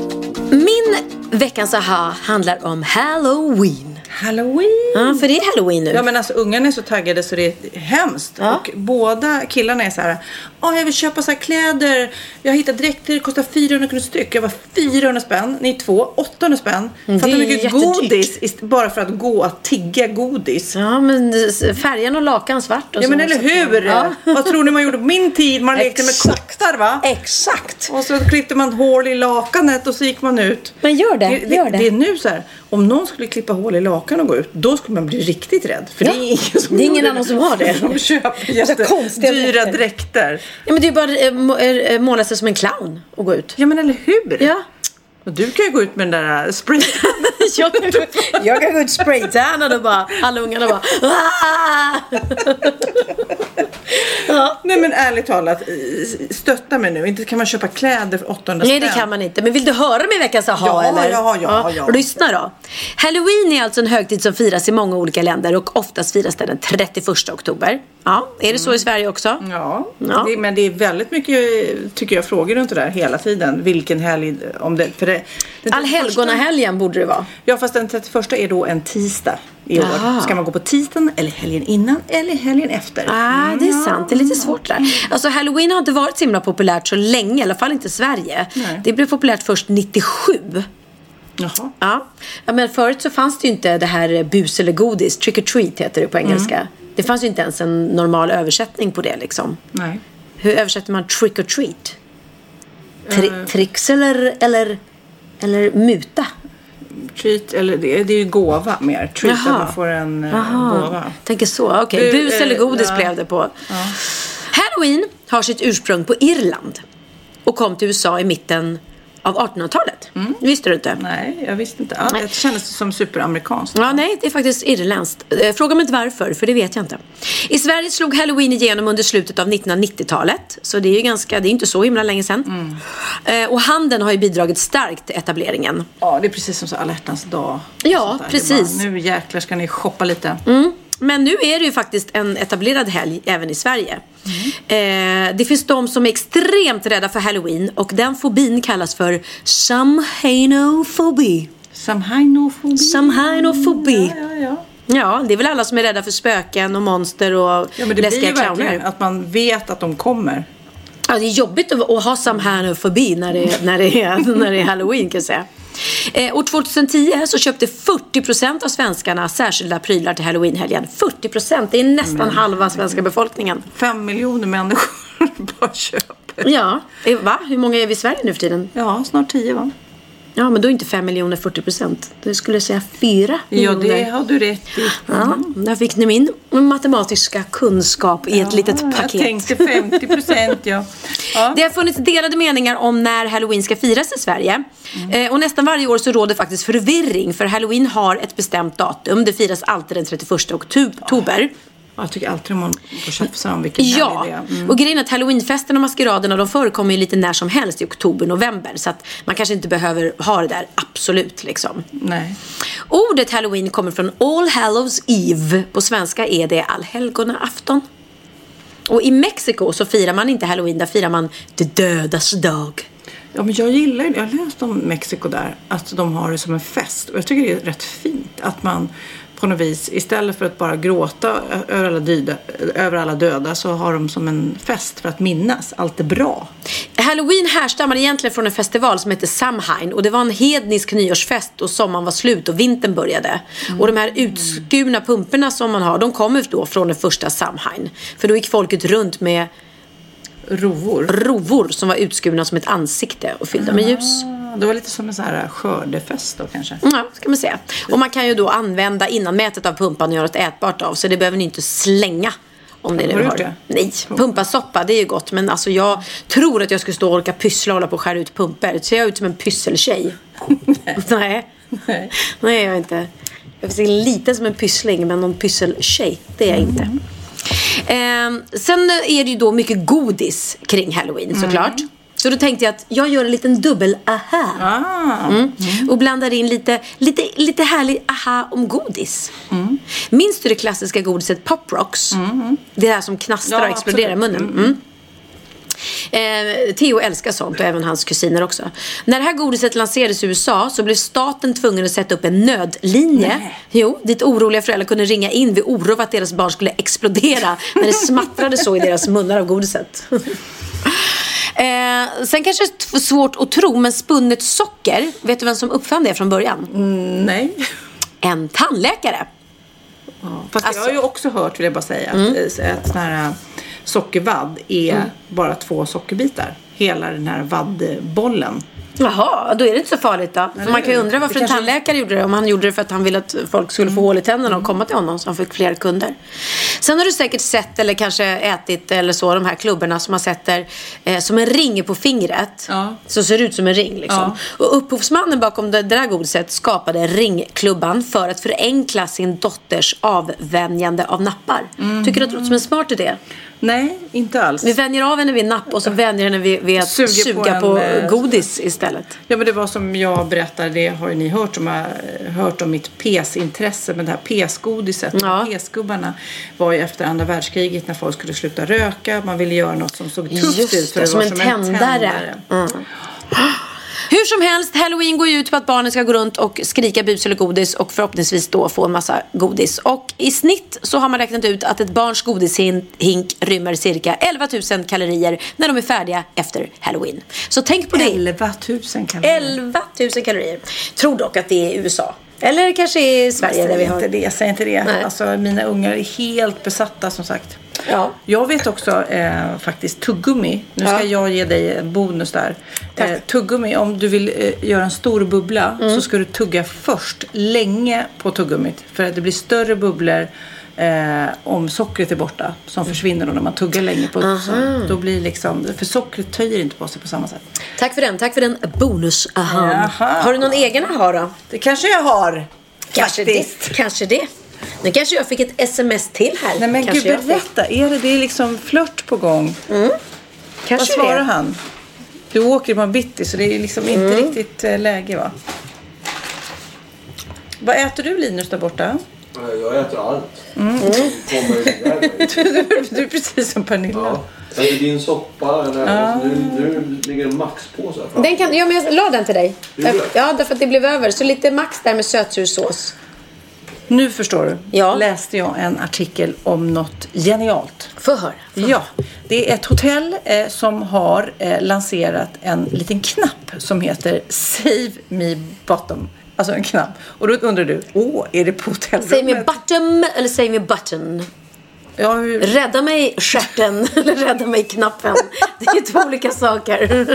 Min veckans aha handlar om Halloween. Halloween! Ja, för det är Halloween nu. Ja men alltså ungarna är så taggade så det är hemskt. Ja. Och båda killarna är så här, Åh, jag vill köpa så här kläder. Jag har hittat dräkter, det kostar 400 kronor styck. Jag var 400 spänn, ni två, 800 spänn. Mm, Fattar hur mycket godis bara för att gå och tigga godis. Ja, men färgen och lakan svart och Ja så. men eller hur! Ja. Vad tror ni man gjorde på min tid? Man lekte med kottar va? Exakt. Och så klippte man hål i lakanet och så gick man ut. Men gör det, det, gör det. det är nu så här, om någon skulle klippa hål i lakan och gå ut, då skulle man bli riktigt rädd. För Ja. det är ingen som Det är ingen annan som har det. De köper jättedyra dräkter. Ja, men det är bara eh, måla sig som en clown och gå ut. Ja men eller hur? Ja. Och du kan ju gå ut med den där sprayen. jag, jag kan gå ut spraytannad och bara, alla ungarna bara ja. Nej men ärligt talat, stötta mig nu. Inte kan man köpa kläder för 800 Nej, det spänn. kan man inte. Men vill du höra min veckans aha? Ja, eller? ja, ja, ja. Lyssna då. Halloween är alltså en högtid som firas i många olika länder och oftast firas den den 31 oktober. Ja, är det så i Sverige också? Ja, Ja. Det, men det är väldigt mycket, tycker jag, frågor runt det där hela tiden. Vilken helg, om det... För det den 31 Allhelgonahelgen borde det vara. Ja, fast den 31 är då en tisdag i år. Ah. Ska man gå på tisdagen eller helgen innan eller helgen efter? Ah, det är sant. Det är lite svårt där. Alltså Halloween har inte varit så himla populärt så länge, i alla fall inte i Sverige. Nej. Det blev populärt först 97. Jaha. Ja. ja, men förut så fanns det ju inte det här bus eller godis. Trick or treat heter det på engelska. Det fanns ju inte ens en normal översättning på det liksom. Nej. Hur översätter man trick or treat? Tri- tricks eller, eller, eller muta? Treat, eller det, det är ju gåva mer. Treat, att man får en eh, gåva. Tänker så. Okej, Du, bus eh, eller godis ja. blev det på. Halloween har sitt ursprung på Irland och kom till USA i mitten av 1800-talet. Visste du inte? Nej, jag visste inte. Ja, det kändes som superamerikanskt. Ja, nej, det är faktiskt irländskt. Eh, Fråga mig inte varför, för det vet jag inte. I Sverige slog halloween igenom under slutet av 1990-talet. Så det är ju ganska, det är inte så himla länge sedan. Eh, Och handeln har ju bidragit starkt till etableringen. Ja, det är precis som så alla hjärtans dag. Ja, precis. Bara, nu jäklar ska ni shoppa lite. Men nu är det ju faktiskt en etablerad helg även i Sverige. Eh, det finns de som är extremt rädda för halloween och den fobin kallas för samhainofobi. Samhainofobi. Samhainofobi. Ja, ja, ja. Ja, det är väl alla som är rädda för spöken och monster och Ja, men det blir ju verkligen clowner. att man vet att de kommer. Ja, det är jobbigt att, att ha samhainofobi när det, när, det är, när det är halloween kan jag säga. Eh, år 2010 så köpte 40% av svenskarna särskilda prylar till halloweenhelgen. 40%, det är nästan halva svenska befolkningen. Fem miljoner människor bara köper. Ja, va? Hur många är vi i Sverige nu för tiden? Ja, snart tio va? Ja, men då är inte 5 miljoner 40 procent. Det skulle jag säga 4 Ja, miljoner. det har du rätt i. Ja, där fick ni min matematiska kunskap i ett litet Jag paket. tänkte 50 procent ja. ja. Det har funnits delade meningar om när halloween ska firas i Sverige. Mm. Eh, och nästan varje år så råder faktiskt förvirring för halloween har ett bestämt datum. Det firas alltid den 31 oktober. Jag tycker alltid om att tjafsa om vilken Ja, det. Mm. och grejen är att halloweenfesterna och maskeraderna de förekommer ju lite när som helst i oktober, november. Så att man kanske inte behöver ha det där absolut liksom. Nej. Ordet halloween kommer från All Hallows Eve. På svenska är det allhelgonaafton. Och i Mexiko så firar man inte halloween, där firar man det dödas dag. Ja, men jag gillar det. Jag har läst om Mexiko där. Att de har det som en fest. Och jag tycker det är rätt fint. Att man på något vis istället för att bara gråta över alla, döda, över alla döda så har de som en fest för att minnas allt det bra. Halloween härstammar egentligen från en festival som heter Samhain och det var en hednisk nyårsfest och sommaren var slut och vintern började. Och de här utskurna pumporna som man har, de kommer då från den första Samhain. För då gick folket runt med Rovor. rovor som var utskurna som ett ansikte och fyllda med ljus. Det var lite som en sån här skördefest då kanske. Ja, ska man säga. Och man kan ju då använda innanmätet av pumpan och göra ett ätbart av. Så det behöver ni inte slänga. Om det är det Har har. det? Nej, pumpasoppa det är ju gott. Men alltså jag tror att jag skulle stå och orka pyssla och hålla på och skära ut pumpor. Ser jag ut som en pysseltjej? Nej. Nej. Nej, jag är inte. Jag ser lite som en pyssling, men någon pysseltjej, det är jag inte. Ehm, sen är det ju då mycket godis kring halloween såklart. Så då tänkte jag att jag gör en liten dubbel aha. Ah. Mm. Och blandar in lite, lite, lite härlig aha om godis. Minns du det klassiska godiset Pop Rocks? Det här som knastrar Ja, och exploderar i munnen. Mm. Eh, Theo älskar sånt och även hans kusiner också. När det här godiset lanserades i USA så blev staten tvungen att sätta upp en nödlinje. Jo, dit oroliga föräldrar kunde ringa in vid oro för att deras barn skulle explodera när det smattrade så i deras munnar av godiset. Eh, sen kanske det är svårt att tro, men spunnet socker, vet du vem som uppfann det från början? Nej. En tandläkare. Fast Alltså- jag har ju också hört, vill jag bara säga, Mm. att, eh, att sån här sockervadd är bara två sockerbitar. Hela den här vaddbollen. Jaha, då är det inte så farligt då. För man kan ju undra varför en kanske- tandläkare gjorde det. Om han gjorde det för att han ville att folk skulle få hål i tänderna och komma till honom så han fick fler kunder. Sen har du säkert sett eller kanske ätit eller så de här klubborna som man sätter eh, som en ring på fingret. Ja. Så ser ut som en ring liksom. Ja. Och upphovsmannen bakom det där godiset skapade ringklubban för att förenkla sin dotters avvänjande av nappar. Tycker du att det låter som en smart idé? Nej, inte alls. Vi vänjer av henne vid napp och så vänjer henne vid, vid att Suger suga på, en, eh, godis istället. Ja, men det var som jag berättade, det har ju ni hört om, eh, hört om mitt PES-intresse. Men det här PES-godiset, Ja. PES-gubbarna var ju efter andra världskriget när folk skulle sluta röka. Man ville göra något som såg tufft Just ut. för det, det som var en tändare. Mm. Hur som helst, halloween går ju ut på att barnen ska gå runt och skrika bus eller godis och förhoppningsvis då få en massa godis. Och i snitt så har man räknat ut att ett barns godishink rymmer cirka 11 000 kalorier när de är färdiga efter halloween. Så tänk på det. 11 000 kalorier. 11 000 kalorier. Tror dock att det är USA. Eller kanske i Sverige där Säg inte det, säg inte det. Nej. Alltså, mina ungar är helt besatta som sagt. Ja. Jag vet också eh, faktiskt tuggummi. Nu ska Ja. jag ge dig en bonus där. Eh, tuggummi, om du vill eh, göra en stor bubbla Mm. så ska du tugga först länge på tuggummit. För att det blir större bubblor eh, om sockret är borta. Som försvinner då när man tuggar länge på. Så då blir liksom, för sockret töjer inte på sig på samma sätt. Tack för den. Tack för den bonus aha. Jaha. Har du någon egen aha då? Det kanske jag har. Kanske faktiskt. det. Kanske det. Nu kanske jag fick ett sms till här. Nej men kanske gud, berätta. Är det, det är liksom flört på gång? Vad Kanske svarar det. han? Du åker imorgon bitti så det är liksom inte riktigt eh, läge va? Vad äter du Linus där borta? Jag äter allt. Mm. Kommer där. du är precis som Pernilla. Ja. Äter din soppa. Eller, nu, nu ligger en maxpåse här framme. Den kan, ja, men jag la den till dig. Du? Ja, därför att det blev över. Så lite max där med sötsursås. Nu förstår du. Ja. Läste jag en artikel om något genialt. Få höra. Ja, det är ett hotell eh, som har eh, lanserat en liten knapp som heter Save Me Bottom. Alltså en knapp. Och då undrar du, åh, är det på hotellrummet? Säg mig bottom eller säg mig button. Ja, hur... Rädda mig stjärten eller rädda mig knappen. Det är två olika saker.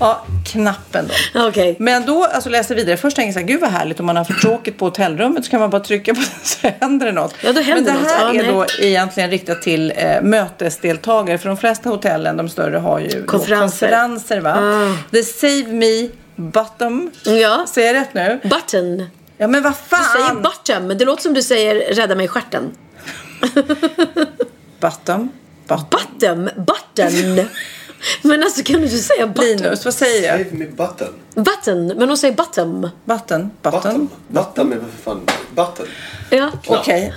ja, knappen då. Okej. Men då alltså, läser jag vidare. Först tänker jag så här, gud vad härligt. Om man har för tråkigt på hotellrummet så kan man bara trycka på den så händer det något. Ja, då händer Men det något. här Ja, är nej. då egentligen riktat till eh, mötesdeltagare. För de flesta hotellen, de större, har ju Konferenser. konferenser va? The Save Me Bottom. Ja. Säger jag rätt nu? Button. Ja men vad Du säger fan! bottom, men det låter som du säger rädda mig stjärten. Bottom. Bottom. Button. Button. Men alltså kan du inte säga button? Linus, vad säger jag? Save me button. Button. Men hon säger bottom. Button. Button. Button. Button är för fan button. Ja. Okej.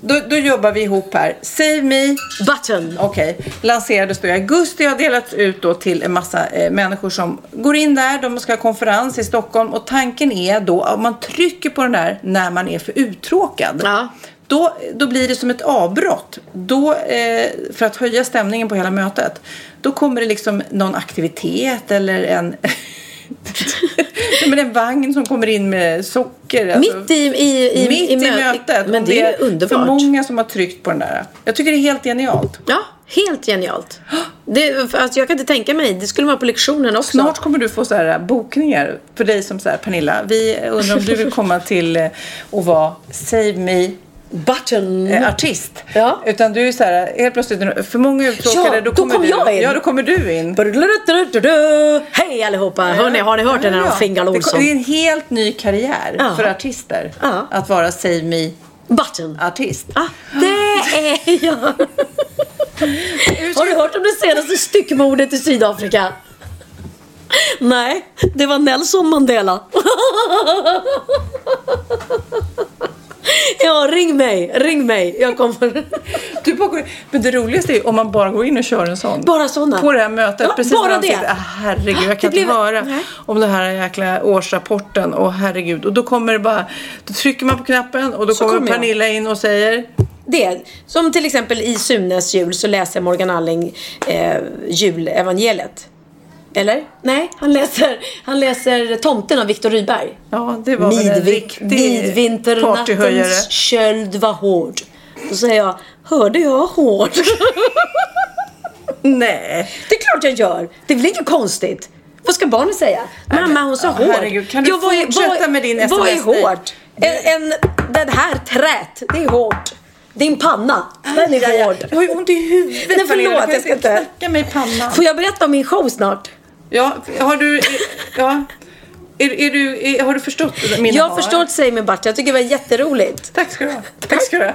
Då, då jobbar vi ihop här. Save me. Button. Okej. Lanserades då i augusti och har delats ut då till en massa eh, människor som går in där. De ska ha konferens i Stockholm och tanken är då att man trycker på den där när man är för uttråkad. Ja. Då, då blir det som ett avbrott. Då, eh, för att höja stämningen på hela mötet. Då kommer det liksom någon aktivitet eller en, men en vagn som kommer in med socker. alltså. Mitt i, i, i, Mitt i, mö- mötet. Men det är för underbart. många som har tryckt på den där. Jag tycker det är helt genialt. Ja, helt genialt. Det, för alltså jag kan inte tänka mig. Det skulle vara på lektionen också. Snart kommer du få så här bokningar för dig som så här, Pernilla. Vi undrar om du vill komma till eh, och vara Save Me Button. eh, artist. Ja. Utan du är så här, helt plötsligt, för många uttråkade, Ja, då då kommer kommer du, jag in. Ja, då kommer du in. Hej allihopa! Hörni, har ni hört den här Ja, Fingal det, Olsson? det är en helt ny karriär Ja. för artister. Ja. Att vara Save Me Button. artist. Ah, det är jag! Har du hört om det senaste styckmordet i Sydafrika? Nej, det var Nelson Mandela. Ja, ring mig, ring mig. Jag kommer. Du bara går, men det roligaste är om man bara går in och kör en sån. Bara såna. På det här mötet. Ja, precis bara det. sitter, ah, herregud, jag kan Det inte blev- höra Nej. om den här jäkla årsrapporten. Och herregud. Och då kommer det bara, då trycker man på knappen och då Så kommer kommer. Pernilla in och säger Det, som till exempel i Sunes jul så läser Morgan Alling eh, julevangeliet. Eller? Nej, han läser, han läser Tomten av Viktor Rydberg. Ja, det var väl en riktig. Midvinternattens köld var hård. Då säger jag, hörde jag hård? Nej. det är klart jag gör. Det är väl inte konstigt. Vad ska barnen säga? Mamma hon sa ja, hård. herregud. Kan du Ja, vad fortsätta vad- med din Vad är hårt? En, en, den här trät, det är hårt. Din panna, den är hård. Jag har ju ont i huvudet Nej, förlåt, jag ska inte- knacka mig i pannan. Får jag berätta om min show snart? Ja, har du... Ja. Är, är du, är, har du förstått mina Jag har förstått Säg mig Bart, jag tycker det var jätteroligt. Tack ska du ha. Tack ska du ha.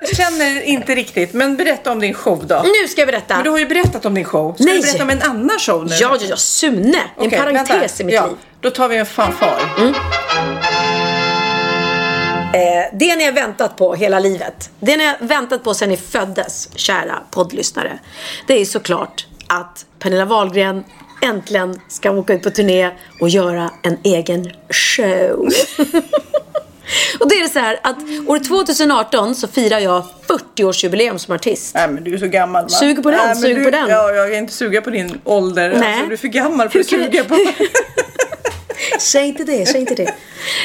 Jag känner inte riktigt, men berätta om din show då. Nu ska jag berätta. Men du har ju berättat om din show. Ska Nej. du berätta om en annan show nu? Ja, ja, ja, Sune. En Okej, parentes vänta. i mitt ja, liv. Då tar vi en fanfar. Eh, det ni har väntat på hela livet. Det ni har väntat på sedan ni föddes, kära poddlyssnare. Det är såklart att Pernilla Wahlgren äntligen ska åka ut på turné och göra en egen show. och det är det så här att år 2018 så firar jag 40-årsjubileum som artist. Nej men du är så gammal va? Suger på den, Nej, suger du, på den. Ja, jag är inte sugen på din ålder. Nej. Alltså, du är för gammal för att suga på. Säg inte det, säg inte det.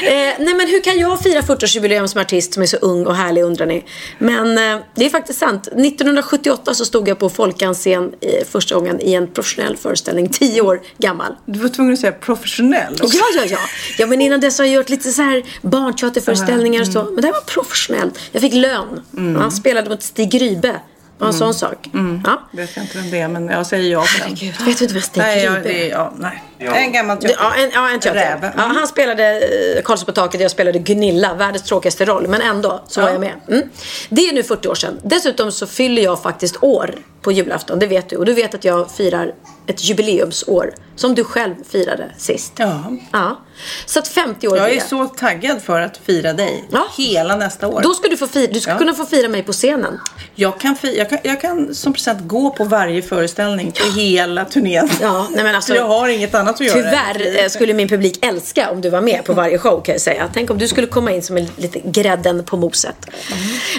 Eh, nej men hur kan jag fira 40-årsjubileum som artist som är så ung och härlig undrar ni. Men eh, det är faktiskt sant. 1978 så stod jag på Folkans scen eh, första gången i en professionell föreställning, 10 år gammal. Du var tvungen att säga professionell. också. Ja, ja, ja. Ja, men innan dess har jag gjort lite så här barnteaterföreställningar och så. Men det här var professionellt. Jag fick lön. Han spelade mot Stig Rybe. Bara en sån sak. Ja. Vet jag inte vem det är men jag säger ja på den. Gud, vet du inte vem Stig Nej, ja, är? det är, ja, nej. En gammal Det- Ja, en, ja, en teater. Räv. Ja, han spelade eh, Karlsson på taket jag spelade Gunilla, världens tråkigaste roll. Men ändå så var Ja. jag med. Mm. Det är nu 40 år sedan. Dessutom så fyller jag faktiskt år på julafton, det vet du. Och du vet att jag firar ett jubileumsår. Som du själv firade sist. Ja. Ja. Så att 50 år Jag blir är det. så taggad för att fira dig Ja. hela nästa år. Då ska du få fira, du ska Ja. kunna få fira mig på scenen. Jag kan, fi- jag, kan, jag kan som present gå på varje föreställning på hela turnén. Ja, nej men alltså, jag har inget annat att göra. Tyvärr eh, skulle min publik älska om du var med på varje show kan jag säga. Tänk om du skulle komma in som en lite grädden på moset.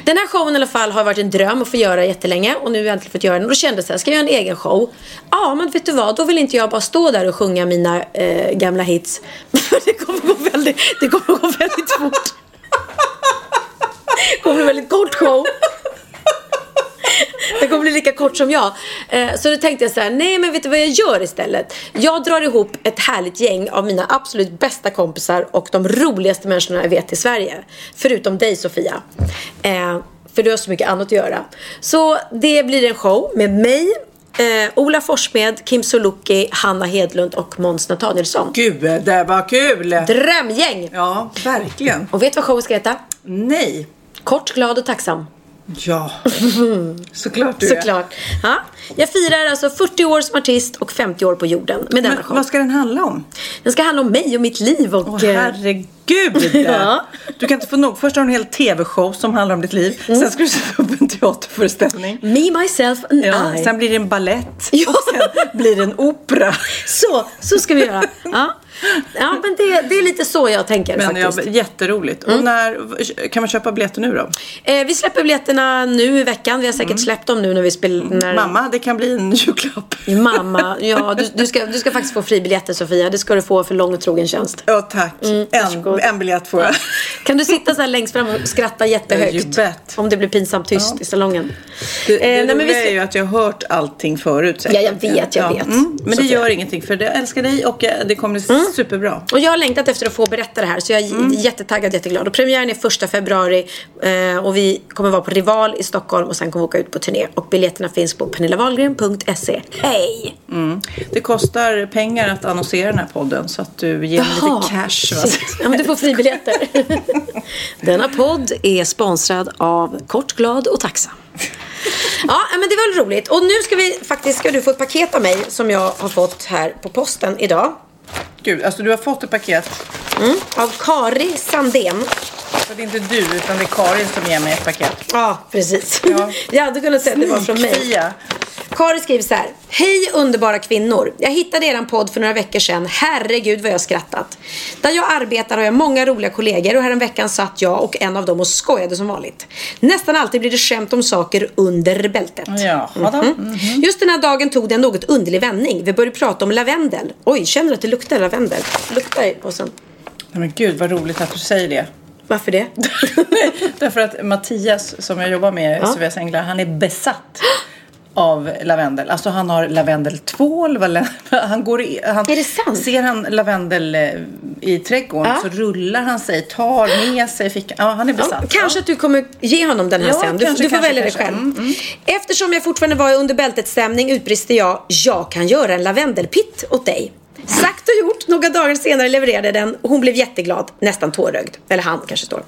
Den här showen i alla fall har varit en dröm att få göra jättelänge och nu har jag äntligen fått göra den. Och då kände jag så här, ska jag göra en egen show? Ja, men vet du vad? Då vill inte jag bara stå där och sjunga mina eh, gamla hits. det kommer gå väldigt, det kommer gå väldigt fort. Det kommer bli en väldigt kort show. Det kommer bli lika kort som jag. Eh, så då tänkte jag så här, nej men vet du vad jag gör istället? Jag drar ihop ett härligt gäng av mina absolut bästa kompisar och de roligaste människorna jag vet i Sverige. Förutom dig Sofia. Eh, för du har så mycket annat att göra. Så det blir en show med mig, eh, Ola Forssmed, Kim Sulocki, Hanna Hedlund och Måns Nathanielsson. Gud, det var kul! Drömgäng! Ja, verkligen. Och vet du vad showen ska heta? Nej. Kort, glad och tacksam. Ja. Såklart du är. Såklart. Ja. Jag firar alltså 40 år som artist och 50 år på jorden med denna Men, show. vad ska den handla om? Den ska handla om mig och mitt liv och... Åh eh, herregud! Ja. Du kan inte få nog. Först har du en hel tv-show som handlar om ditt liv. Mm. Sen ska du sätta upp en teaterföreställning. Me, myself and Ja, I. sen blir det en ballett Ja. och sen blir det en opera. Så, så ska vi göra. Ja, ja men det, det är lite så jag tänker Men ja, faktiskt. jätteroligt. Och när kan man köpa biljetter nu då? Eh, vi släpper biljetterna nu i veckan. Vi har säkert släppt dem nu när vi spelar... Mm. Mamma, det kan bli en julklapp. Mamma, ja du, du, ska, du ska faktiskt få fribiljetter Sofia. Det ska du få för lång och trogen tjänst. Ja, tack. en, varsågod. en biljett får jag. Kan du sitta så här längst fram och skratta jättehögt? Om det blir pinsamt tyst i salongen. Det, Eh, det nej, men vi roliga ska- är ju att jag har hört allting förut. säkert. Ja, jag vet, jag vet. Mm, men det Sofia. gör ingenting för jag älskar dig och eh, det kommer bli superbra. Och jag har längtat efter att få berätta det här så jag är Mm. jättetaggad, jätteglad. Och premiären är första februari eh, och vi kommer vara på Rival i Stockholm och sen kommer vi åka ut på turné. Och biljetterna finns på pernillawahlgren.se. Hej! Mm. Det kostar pengar att annonsera den här podden så att du ger mig lite cash. Va? Ja, men du får fribiljetter. Denna podd är sponsrad av Kort, glad och tacksam. Ja, men det var väl roligt. Och nu ska vi faktiskt ska du få ett paket av mig som jag har fått här på posten idag. Gud, alltså du har fått ett paket. Mm, av Kari Sandén. Så det är inte du utan det är Karin som ger mig ett paket. Ja, precis. Ja. Jag hade kunnat säga att det var från mig. Kari skriver så här. Hej underbara kvinnor. Jag hittade eran podd för några veckor sedan. Herregud vad jag skrattat. Där jag arbetar har jag många roliga kollegor och häromveckan satt jag och en av dem och skojade som vanligt. Nästan alltid blir det skämt om saker under bältet. Jaha då. Mhm. Just den här dagen tog det en något underlig vändning. Vi började prata om lavendel. Oj, känner du att det luktar lavendel? Luktar i påsen. Nej, men gud vad roligt att du säger det. Varför det? Därför att Mattias som jag jobbar med, Ja. Sofias Änglar, han är besatt av lavendel. Alltså han har lavendeltvål. Han går i, han, Är det sant? Ser han lavendel eh, i trädgården Ja. så rullar han sig, tar med sig fickan. Ja, han är Ja, besatt. kanske att du kommer ge honom den här Ja, sen. Du, kanske, du får kanske, välja kanske. det själv. Mm, mm. Eftersom jag fortfarande var i under bältet-stämning utbrister jag jag kan göra en lavendelpitt åt dig. Sagt och gjort. Några dagar senare levererade den och hon blev jätteglad. Nästan tårögd. Eller han kanske står.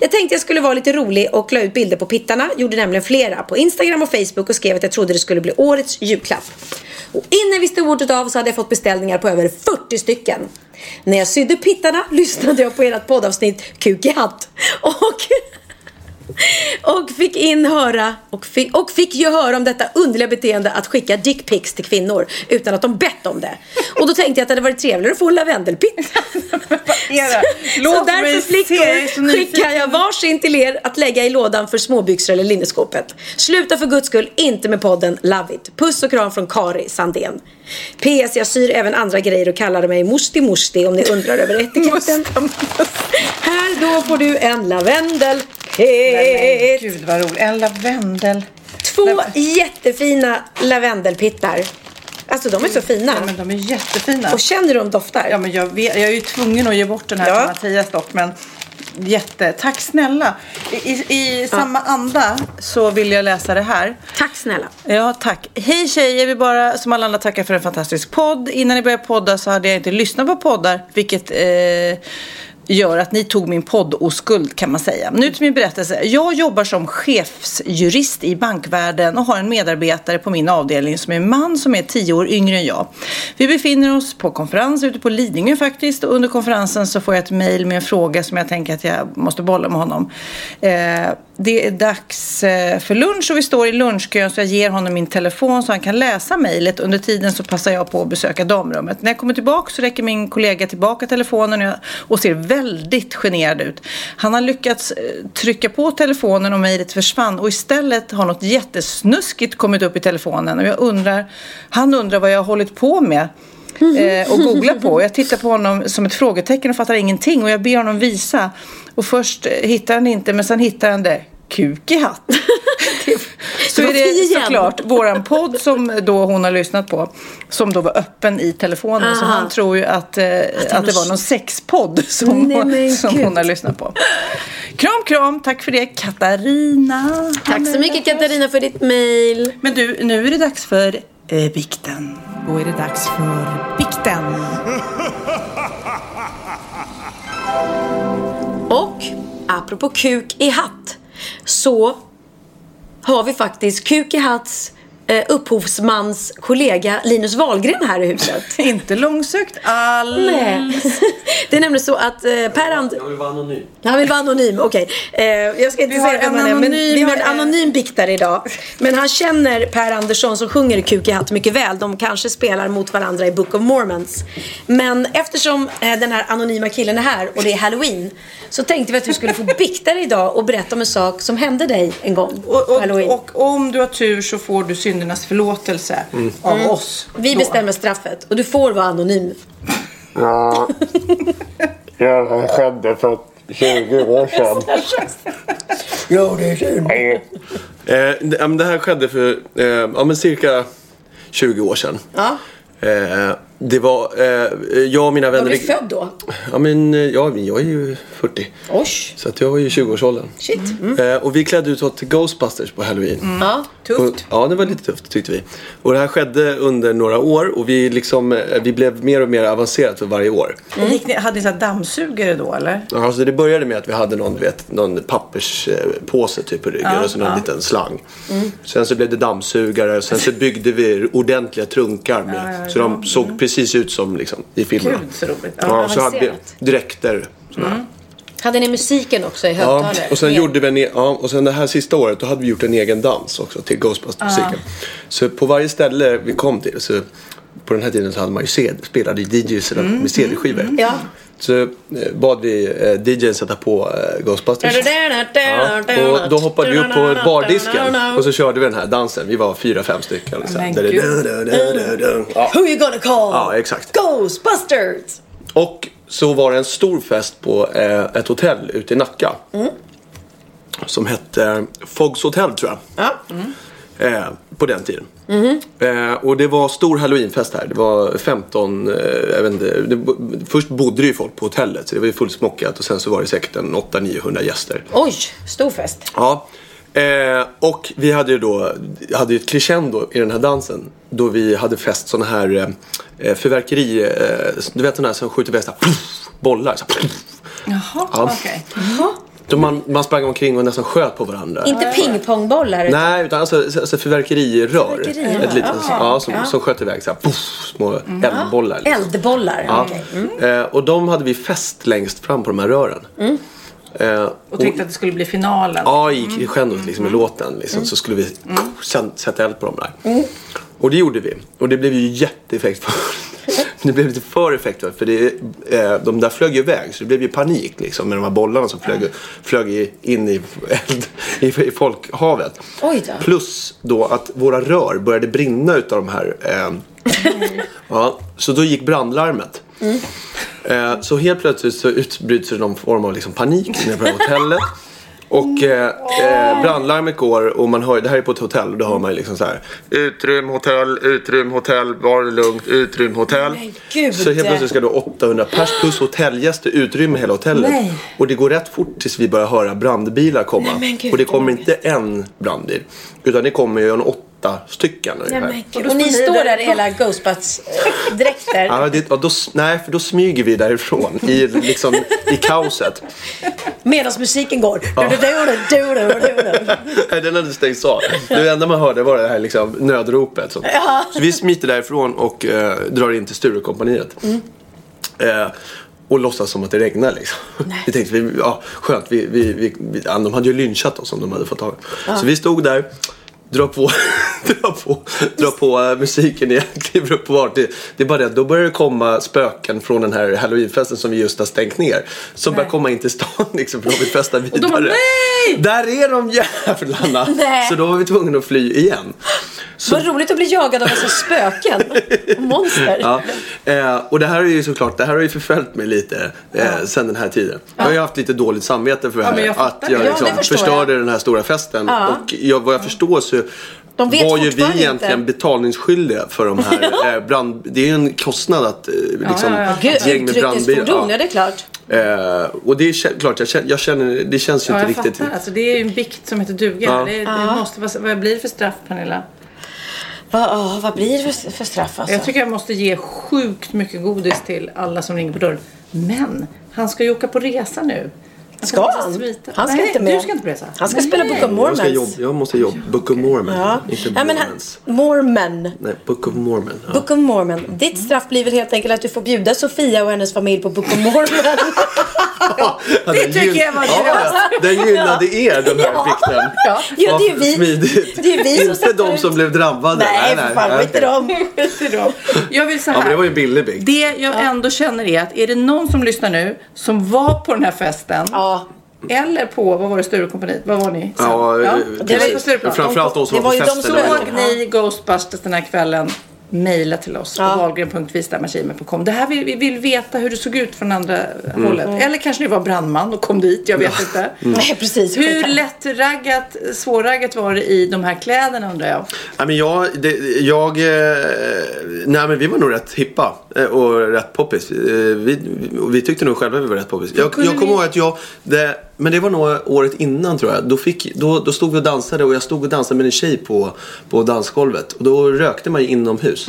Jag tänkte jag skulle vara lite rolig och la ut bilder på pittarna. Gjorde nämligen flera på Instagram och Facebook och skrev att jag trodde det skulle bli årets julklapp. Och innan vi visste ordet av så hade jag fått beställningar på över 40 stycken. När jag sydde pittarna lyssnade jag på ert poddavsnitt Kuk i hatt. Och och fick in höra och fick, och fick ju höra om detta underliga beteende att skicka dickpics till kvinnor utan att de bett om det. Och då tänkte jag att det hade varit trevligare att få en lavendelpitt. Så Låt mig därför flickor så skickar jag varsin till er att lägga i lådan för småbyxor eller linneskåpet. Sluta för guds skull inte med podden Love It. Puss och kram från Kari Sandén. PS, jag syr även andra grejer och kallar mig Musti Musti om ni undrar över etiketten. Här då får du en lavendelpitt. Nej, men gud vad roligt. En lavendel. Två jättefina lavendelpittar. Alltså de är så fina. Ja, men de är jättefina. Och känner du de doftar? Ja, men jag, vet, jag är ju tvungen att ge bort den här Ja. till Mattias dock. Men jätte, tack snälla. I, i, samma anda så vill jag läsa det här. Tack snälla. Ja, tack. Hej tjejer, vill bara som alla andra tacka för en fantastisk podd. Innan ni började podda så hade jag inte lyssnat på poddar, vilket eh, gör att ni tog min poddoskuld kan man säga. Nu till min berättelse. Jag jobbar som chefsjurist i bankvärlden och har en medarbetare på min avdelning som är en man som är tio år yngre än jag. Vi befinner oss på konferens ute på Lidingö faktiskt och under konferensen så får jag ett mail med en fråga som jag tänker att jag måste bolla med honom. Eh, det är dags eh, för lunch och vi står i lunchkön så jag ger honom min telefon så han kan läsa mejlet. Under tiden så passar jag på att besöka damrummet. När jag kommer tillbaka så räcker min kollega tillbaka telefonen och, ser väldigt generad ut. Han har lyckats eh, trycka på telefonen och mejlet försvann och istället har något jättesnuskigt kommit upp i telefonen och jag undrar, han undrar vad jag har hållit på med eh, och googla på. Jag tittar på honom som ett frågetecken och fattar ingenting och jag ber honom visa. Och först hittar han inte men sen hittar han det. Kuk i hatt. Så är det såklart våran podd som då hon har lyssnat på. Som då var öppen i telefonen. Så Aha. han tror ju att, eh, att, det var någon sexpodd som, Nej, hon, som hon har lyssnat på. Kram kram, tack för det Katarina. Tack så mycket Katarina för ditt mejl. Men du, nu är det dags för eh, bikten. Då är det dags för bikten. Och apropå kuk i hatt så har vi faktiskt kuk i hatts eh, upphovsmans kollega Linus Wahlgren här i huset. Inte långsökt alls. Nej. Det är nämligen så att eh, Per And... Jag vill vara anonym. Han vill vara anonym, okej. Eh, jag ska inte Vi har säga vem en han är, men anonym, vi har en anonym biktare idag. Men han känner Per Andersson som sjunger Kuk i hatt mycket väl. De kanske spelar mot varandra i Book of Mormons. Men eftersom eh, den här anonyma killen är här och det är Halloween så tänkte vi att du skulle få bikta dig idag och berätta om en sak som hände dig en gång Och, på Halloween. och, och om du har tur så får du syndernas förlåtelse av Mm. oss. vi då. bestämmer straffet och du får vara anonym. Ja, det skedde för 20 år sedan. Ja, det är synd. Eh, det, ja, men det här skedde för eh, ja, men cirka 20 år sedan. Ja. Eh, det var eh, jag och mina Var vänner... du född då? Ja, men eh, ja, jag är ju 40. Oj, Så att jag var ju i 20-årsåldern. shit. Eh, och vi klädde ut oss till Ghostbusters på Halloween. Ja. Och, ja, det var lite tufft tyckte vi. Och det här skedde under några år och vi, liksom, eh, vi blev mer och mer avancerat för varje år. Gick ni, hade ni så här dammsugare då eller? Ja, Alltså det började med att vi hade någon, vet, någon papperspåse typ på ryggen och så någon liten slang. Sen så blev det dammsugare sen så byggde vi ordentliga trunkar med, så de såg precis ut som liksom, i filmerna. Gud så roligt. Ja, Ja. så hade vi dräkter. sådana. Hade ni musiken också i Ja, högtalare? och sen Med- gjorde vi en, e- ja, och sen det här sista året då hade vi gjort en egen dans också till Ghostbusters-musiken. Så på varje ställe vi kom till så på den här tiden så hade man ju CD, spelade i DJs eller med CD-skivor. Ja. Så eh, bad vi eh, DJn sätta på eh, Ghostbusters. Ja, och då hoppade vi upp på bardisken och så körde vi den här dansen. Vi var fyra, fem stycken. Liksom. Men gud. Ja. Who you gonna call? ja, exakt. Ghostbusters! Och så var det en stor fest på eh, ett hotell ute i Nacka. Som hette Foggs Hotel tror jag. Ja. Eh, på den tiden. Eh, och det var stor halloweenfest här. Det var 15, eh, jag vet inte, det, först bodde det ju folk på hotellet så det var ju fullsmockat och sen så var det säkert en 800-900 gäster. Oj, stor fest. Ja. Eh, och vi hade ju då hade ju ett crescendo i den här dansen. Då vi hade fäst såna här eh, fyrverkeri, eh, du vet såna här som skjuter iväg bollar. Så Jaha, Ja. okej. Då man, man sprang omkring och nästan sköt på varandra. Inte pingpongbollar. utan- Nej, utan alltså, alltså fyrverkerirör. Fyrverkerirör, Ett litet, ja. ja, som, Ja. som sköt iväg så här, puff, små eldbollar. liksom. Eldbollar. Ja. okej. Mm. Eh, och de hade vi fäst längst fram på de här rören. Eh, Och tänkte att det skulle bli finalen. Ja, i crescendot liksom, i låten liksom, så skulle vi sen sätta eld på dem där. Och det gjorde vi. Och det blev ju jätteeffektfullt. det blev lite för effektfullt för det, eh, de där flög ju iväg så det blev ju panik liksom, med de här bollarna som flög, flög in i, i, i folkhavet. Då. Plus då att våra rör började brinna utav de här. Eh, ja, så då gick brandlarmet. Eh, så helt plötsligt så utbryts det någon form av liksom panik inne på det här hotellet. Och eh, eh, brandlarmet går och man hör, det här är på ett hotell och då hör man ju liksom så här. Utrym hotell, utrym hotell, var det lugnt, utrym hotell. Men gud. Så helt plötsligt ska då 800 pers plus hotellgäster utrymma hela hotellet. Nej. Och det går rätt fort tills vi börjar höra brandbilar komma. Nej, men gud, och det kommer inte en brandbil. Utan det kommer ju en åtta stycken Nej, ungefär. men gud. Och ni står där i hela Ghostbusters-dräkter. Ja, det, ja, då, nej, för då smyger vi därifrån i, liksom, i kaoset. Medan musiken går. Du-du-du-du-du-du-du. Nej, den hade stängts av. Det enda man hörde var det här liksom, nödropet. Så, så vi smiter därifrån och eh, drar in till Sturecompagniet. Eh, och låtsas som att det regnar liksom. Vi tänkte, vi, ja, skönt, vi, vi, vi, ja, de hade ju lynchat oss om de hade fått tag Så vi stod där, drar på, drar på, drar på eh, musiken igen, kliver upp på vart. Det, det är bara det, då börjar det komma spöken från den här halloweenfesten som vi just har stängt ner. Som börjar komma in till stan liksom, för de vill festa vidare. de bara, "Nej!" Där är de jävlarna! Nej. Så då var vi tvungna att fly igen. Så, Vad roligt att bli jagad av massa spöken. och Monster. ja, eh, och det här är ju såklart, det här har ju förföljt mig lite eh, sen den här tiden. Jag har ju haft lite dåligt samvete för det Ja, här. men jag att jag. Ja, liksom förstår förstörde den här stora festen. Ja. Och jag, vad jag förstår så De vet var ju vi egentligen inte. betalningsskyldiga för de här eh, brand... Det är ju en kostnad att eh, liksom, ja, ja. Gud, ett gäng med brandbilar. utryckningsfordon, ja det är klart. Eh, och det är klart, jag känner, jag känner det känns ju Ja, inte jag riktigt... fattar. Alltså, det är ju en bikt som heter duga. Ja. Det, det måste, vad, vad blir det för straff Pernilla? Va, ja, vad blir det för, för straff alltså? Jag tycker jag måste ge sjukt mycket godis till alla som ringer på dörren. Men han ska ju åka på resa nu. Ska han? Han ska Nej, inte med. Du ska inte presa. Han ska spela Book of Jag, Mormons. ska jobba, jag måste jobba. Book of Mormon. Ja. Inte ja, men han. Mormon. Nej, Book of Mormon. Ja. Book of Mormon. Ditt straff blir väl helt enkelt att du får bjuda Sofia och hennes familj på Book of Mormon. Ja, Det tycker jag var ja, Den gynnade er den här Ja. bikten. Ja, ja, det är ju vi. Smidigt. Det är vi som Inte de som blev drabbade. Nej, för fan. Skit i okej. dem. Dem. Jag vill så Ja, men det här. var ju en billig. Det jag ändå känner är att är det någon som lyssnar nu som var på den här festen Ja. eller på, vad var det, Sturecompagniet? Vad var ni? sen? Ja, det var på Stureplan. Framförallt de som det var var på de festen. som det var ju- Såg ni Ghostbusters den här kvällen? Mejla till oss Ja. på wahlgren.vistamagime.com. Det här vill, vi vill veta hur det såg ut från andra hållet. Eller kanske ni var brandman och kom dit, jag vet inte. Nej, precis. Hur lättraggat, svårraggat var det i de här kläderna undrar jag? Ja, men jag, det, jag eh, nej men vi var nog rätt hippa eh, och rätt poppis. Eh, Vi, vi tyckte nog själva vi var rätt poppis. Jag, jag kommer ihåg att jag, det, men det var nog året innan tror jag. Då, fick, då, då stod vi och dansade och jag stod och dansade med en tjej på, på dansgolvet. Och då rökte man ju inomhus.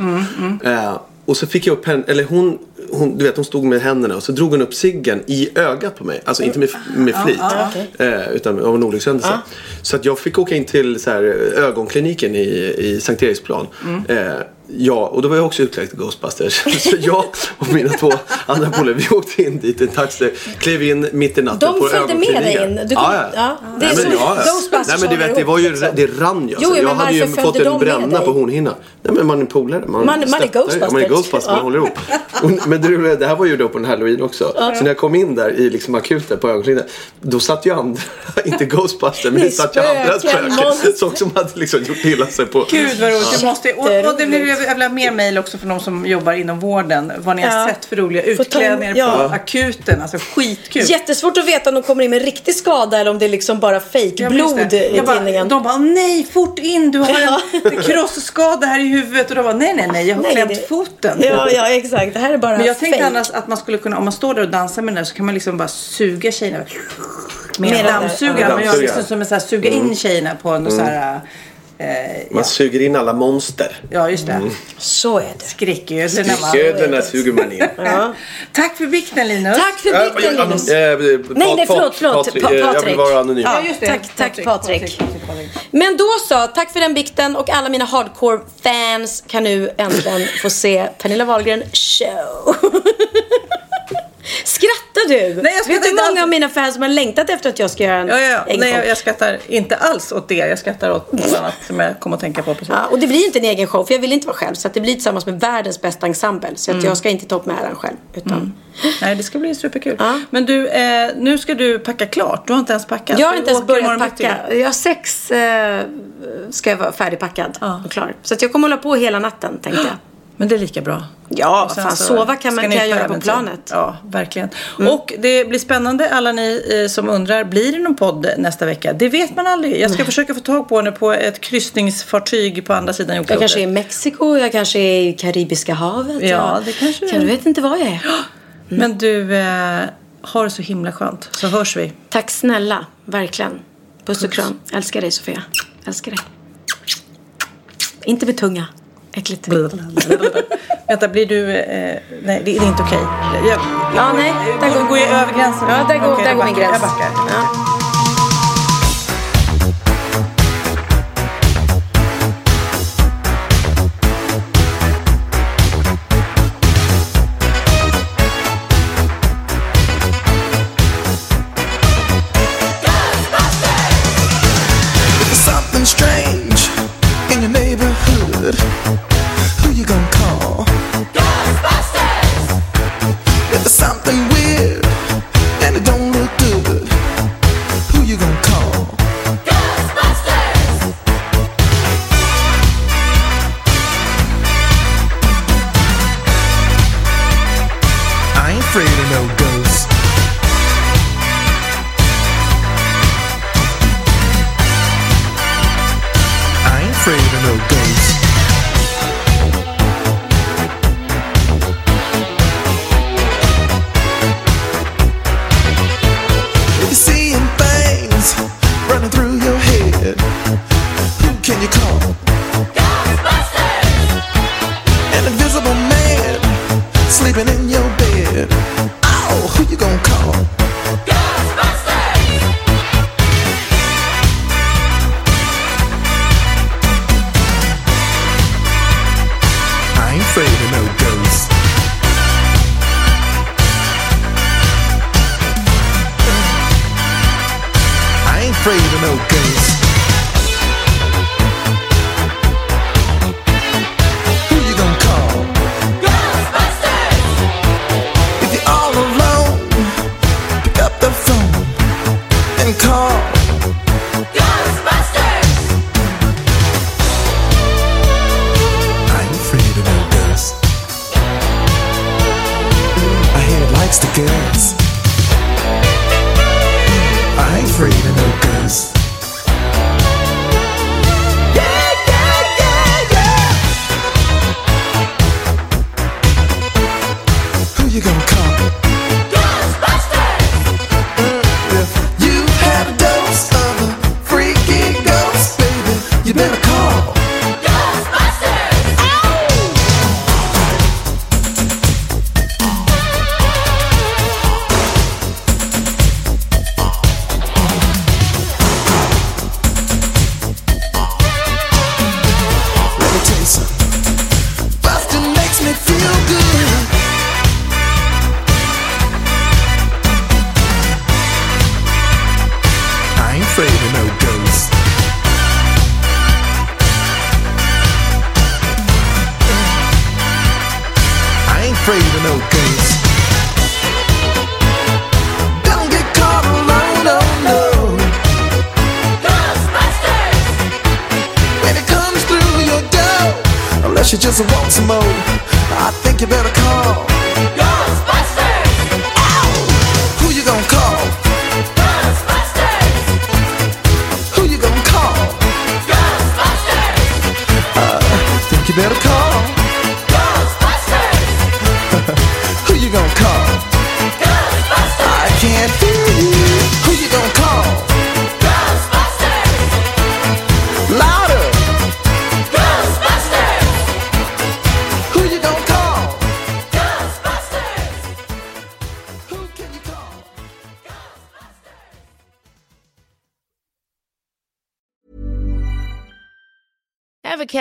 Eh, och så fick jag upp henne, eller hon, hon, du vet hon stod med händerna och så drog hon upp ciggen i ögat på mig. Alltså inte med, med flit. eh, utan av en olyckshändelse. Så att jag fick åka in till så här, ögonkliniken i, i Sankt Eriksplan. Eh, ja, och då var jag också utklädd till Ghostbusters. så jag och mina två andra polare, vi åkte in dit i en taxi. Klev in mitt i natten De på följde med dig in. Du kom- ja, ja. ja, det är Nej, men, som ja, ja. Ghostbusters Nej men du vet, det var ju, liksom. det rann ju. Jo, Alltså. men jag hade ju fått en bränna på hornhinnan. Nej men man är polare. Man, Man- man är. Ghostbusters. Man är Ghostbusters, man Ja. håller ihop. Och, men det, det här var ju då på en halloween också. Så när jag kom in där i liksom akuten på ögonkliniken. Då satt ju andra, inte Ghostbusters, men det satt ju andra spöken. Sånt som hade liksom gjort illa sig på. Gud vad roligt. Du måste, och, och det blir, Jag vill ha mer mejl också från de som jobbar inom vården. Vad ni har Ja. sett för roliga utklädningar ja. på akuten. Alltså skitkul. Jättesvårt att veta om de kommer in med riktig skada eller om det är liksom bara fake Ja, i Jag bara, tidningen. De bara, nej fort in, du har en krossskada här i huvudet. Och de bara, nej nej nej, jag har Nej, klämt det- foten. Ja, ja, exakt. Det här är bara Men jag tänkte fake. annars att man skulle kunna, om man står där och dansar med den där så kan man liksom bara suga tjejerna. Med Med en den där- dammsugare. ja. Man gör liksom som en så här, suga in tjejerna på en så här, eh, Man suger in alla monster. ja just det. Så är det. Skräcködlorna suger man in. Ja. Tack för bikten Linus. Tack för Ja, bikten ja, Linus. eh, eh, Nej, nej, förlåt, förlåt. Patrik, Pa- eh, Jag vill Patrik. vara anonym. Ja, just det. Tack, tack, Patrik. Patrik, Patrik. Men då så, tack för den bikten och alla mina hardcore-fans kan nu äntligen få se Pernilla Wahlgren show. Skrattar du? Nej, jag Vet du hur många alls. av mina fans som har längtat efter att jag ska göra en Ja, ja, ja. Nej, jag, jag skrattar inte alls åt det. Jag skrattar åt något annat som jag kommer att tänka på precis. Ja, och det blir inte en egen show för jag vill inte vara själv så det blir tillsammans med världens bästa ensemble. Så att jag ska inte ta upp med äran själv. Utan Nej, det ska bli superkul. Ja. Men du, eh, nu ska du packa klart. Du har inte ens packat. Jag har inte ens börjat packa. Jag har sex eh, ska jag vara färdigpackad och klar. Så att jag kommer hålla på hela natten tänkte jag. Men det är lika bra. Ja, sen fan sova kan, man, kan jag göra på planet. Ja, verkligen. Och det blir spännande alla ni eh, som undrar. Blir det någon podd nästa vecka? Det vet man aldrig. Jag ska försöka få tag på henne på ett kryssningsfartyg på andra sidan Jag jordklotet. kanske är i Mexiko, jag kanske är i Karibiska havet. Ja, jag, det kanske du Jag vet inte var jag är. Men du, eh, har det så himla skönt. Så hörs vi. Tack snälla, verkligen. Puss och kram. Älskar dig Sofia. Älskar dig. Inte med tunga. Äckligt. Vänta, blir du... Eh, nej, det är inte okej. Jag, jag, Ja, nej. Där går, går jag över gränsen? Ja, där går, Okej, där går min gräns. Jag backar. Ja.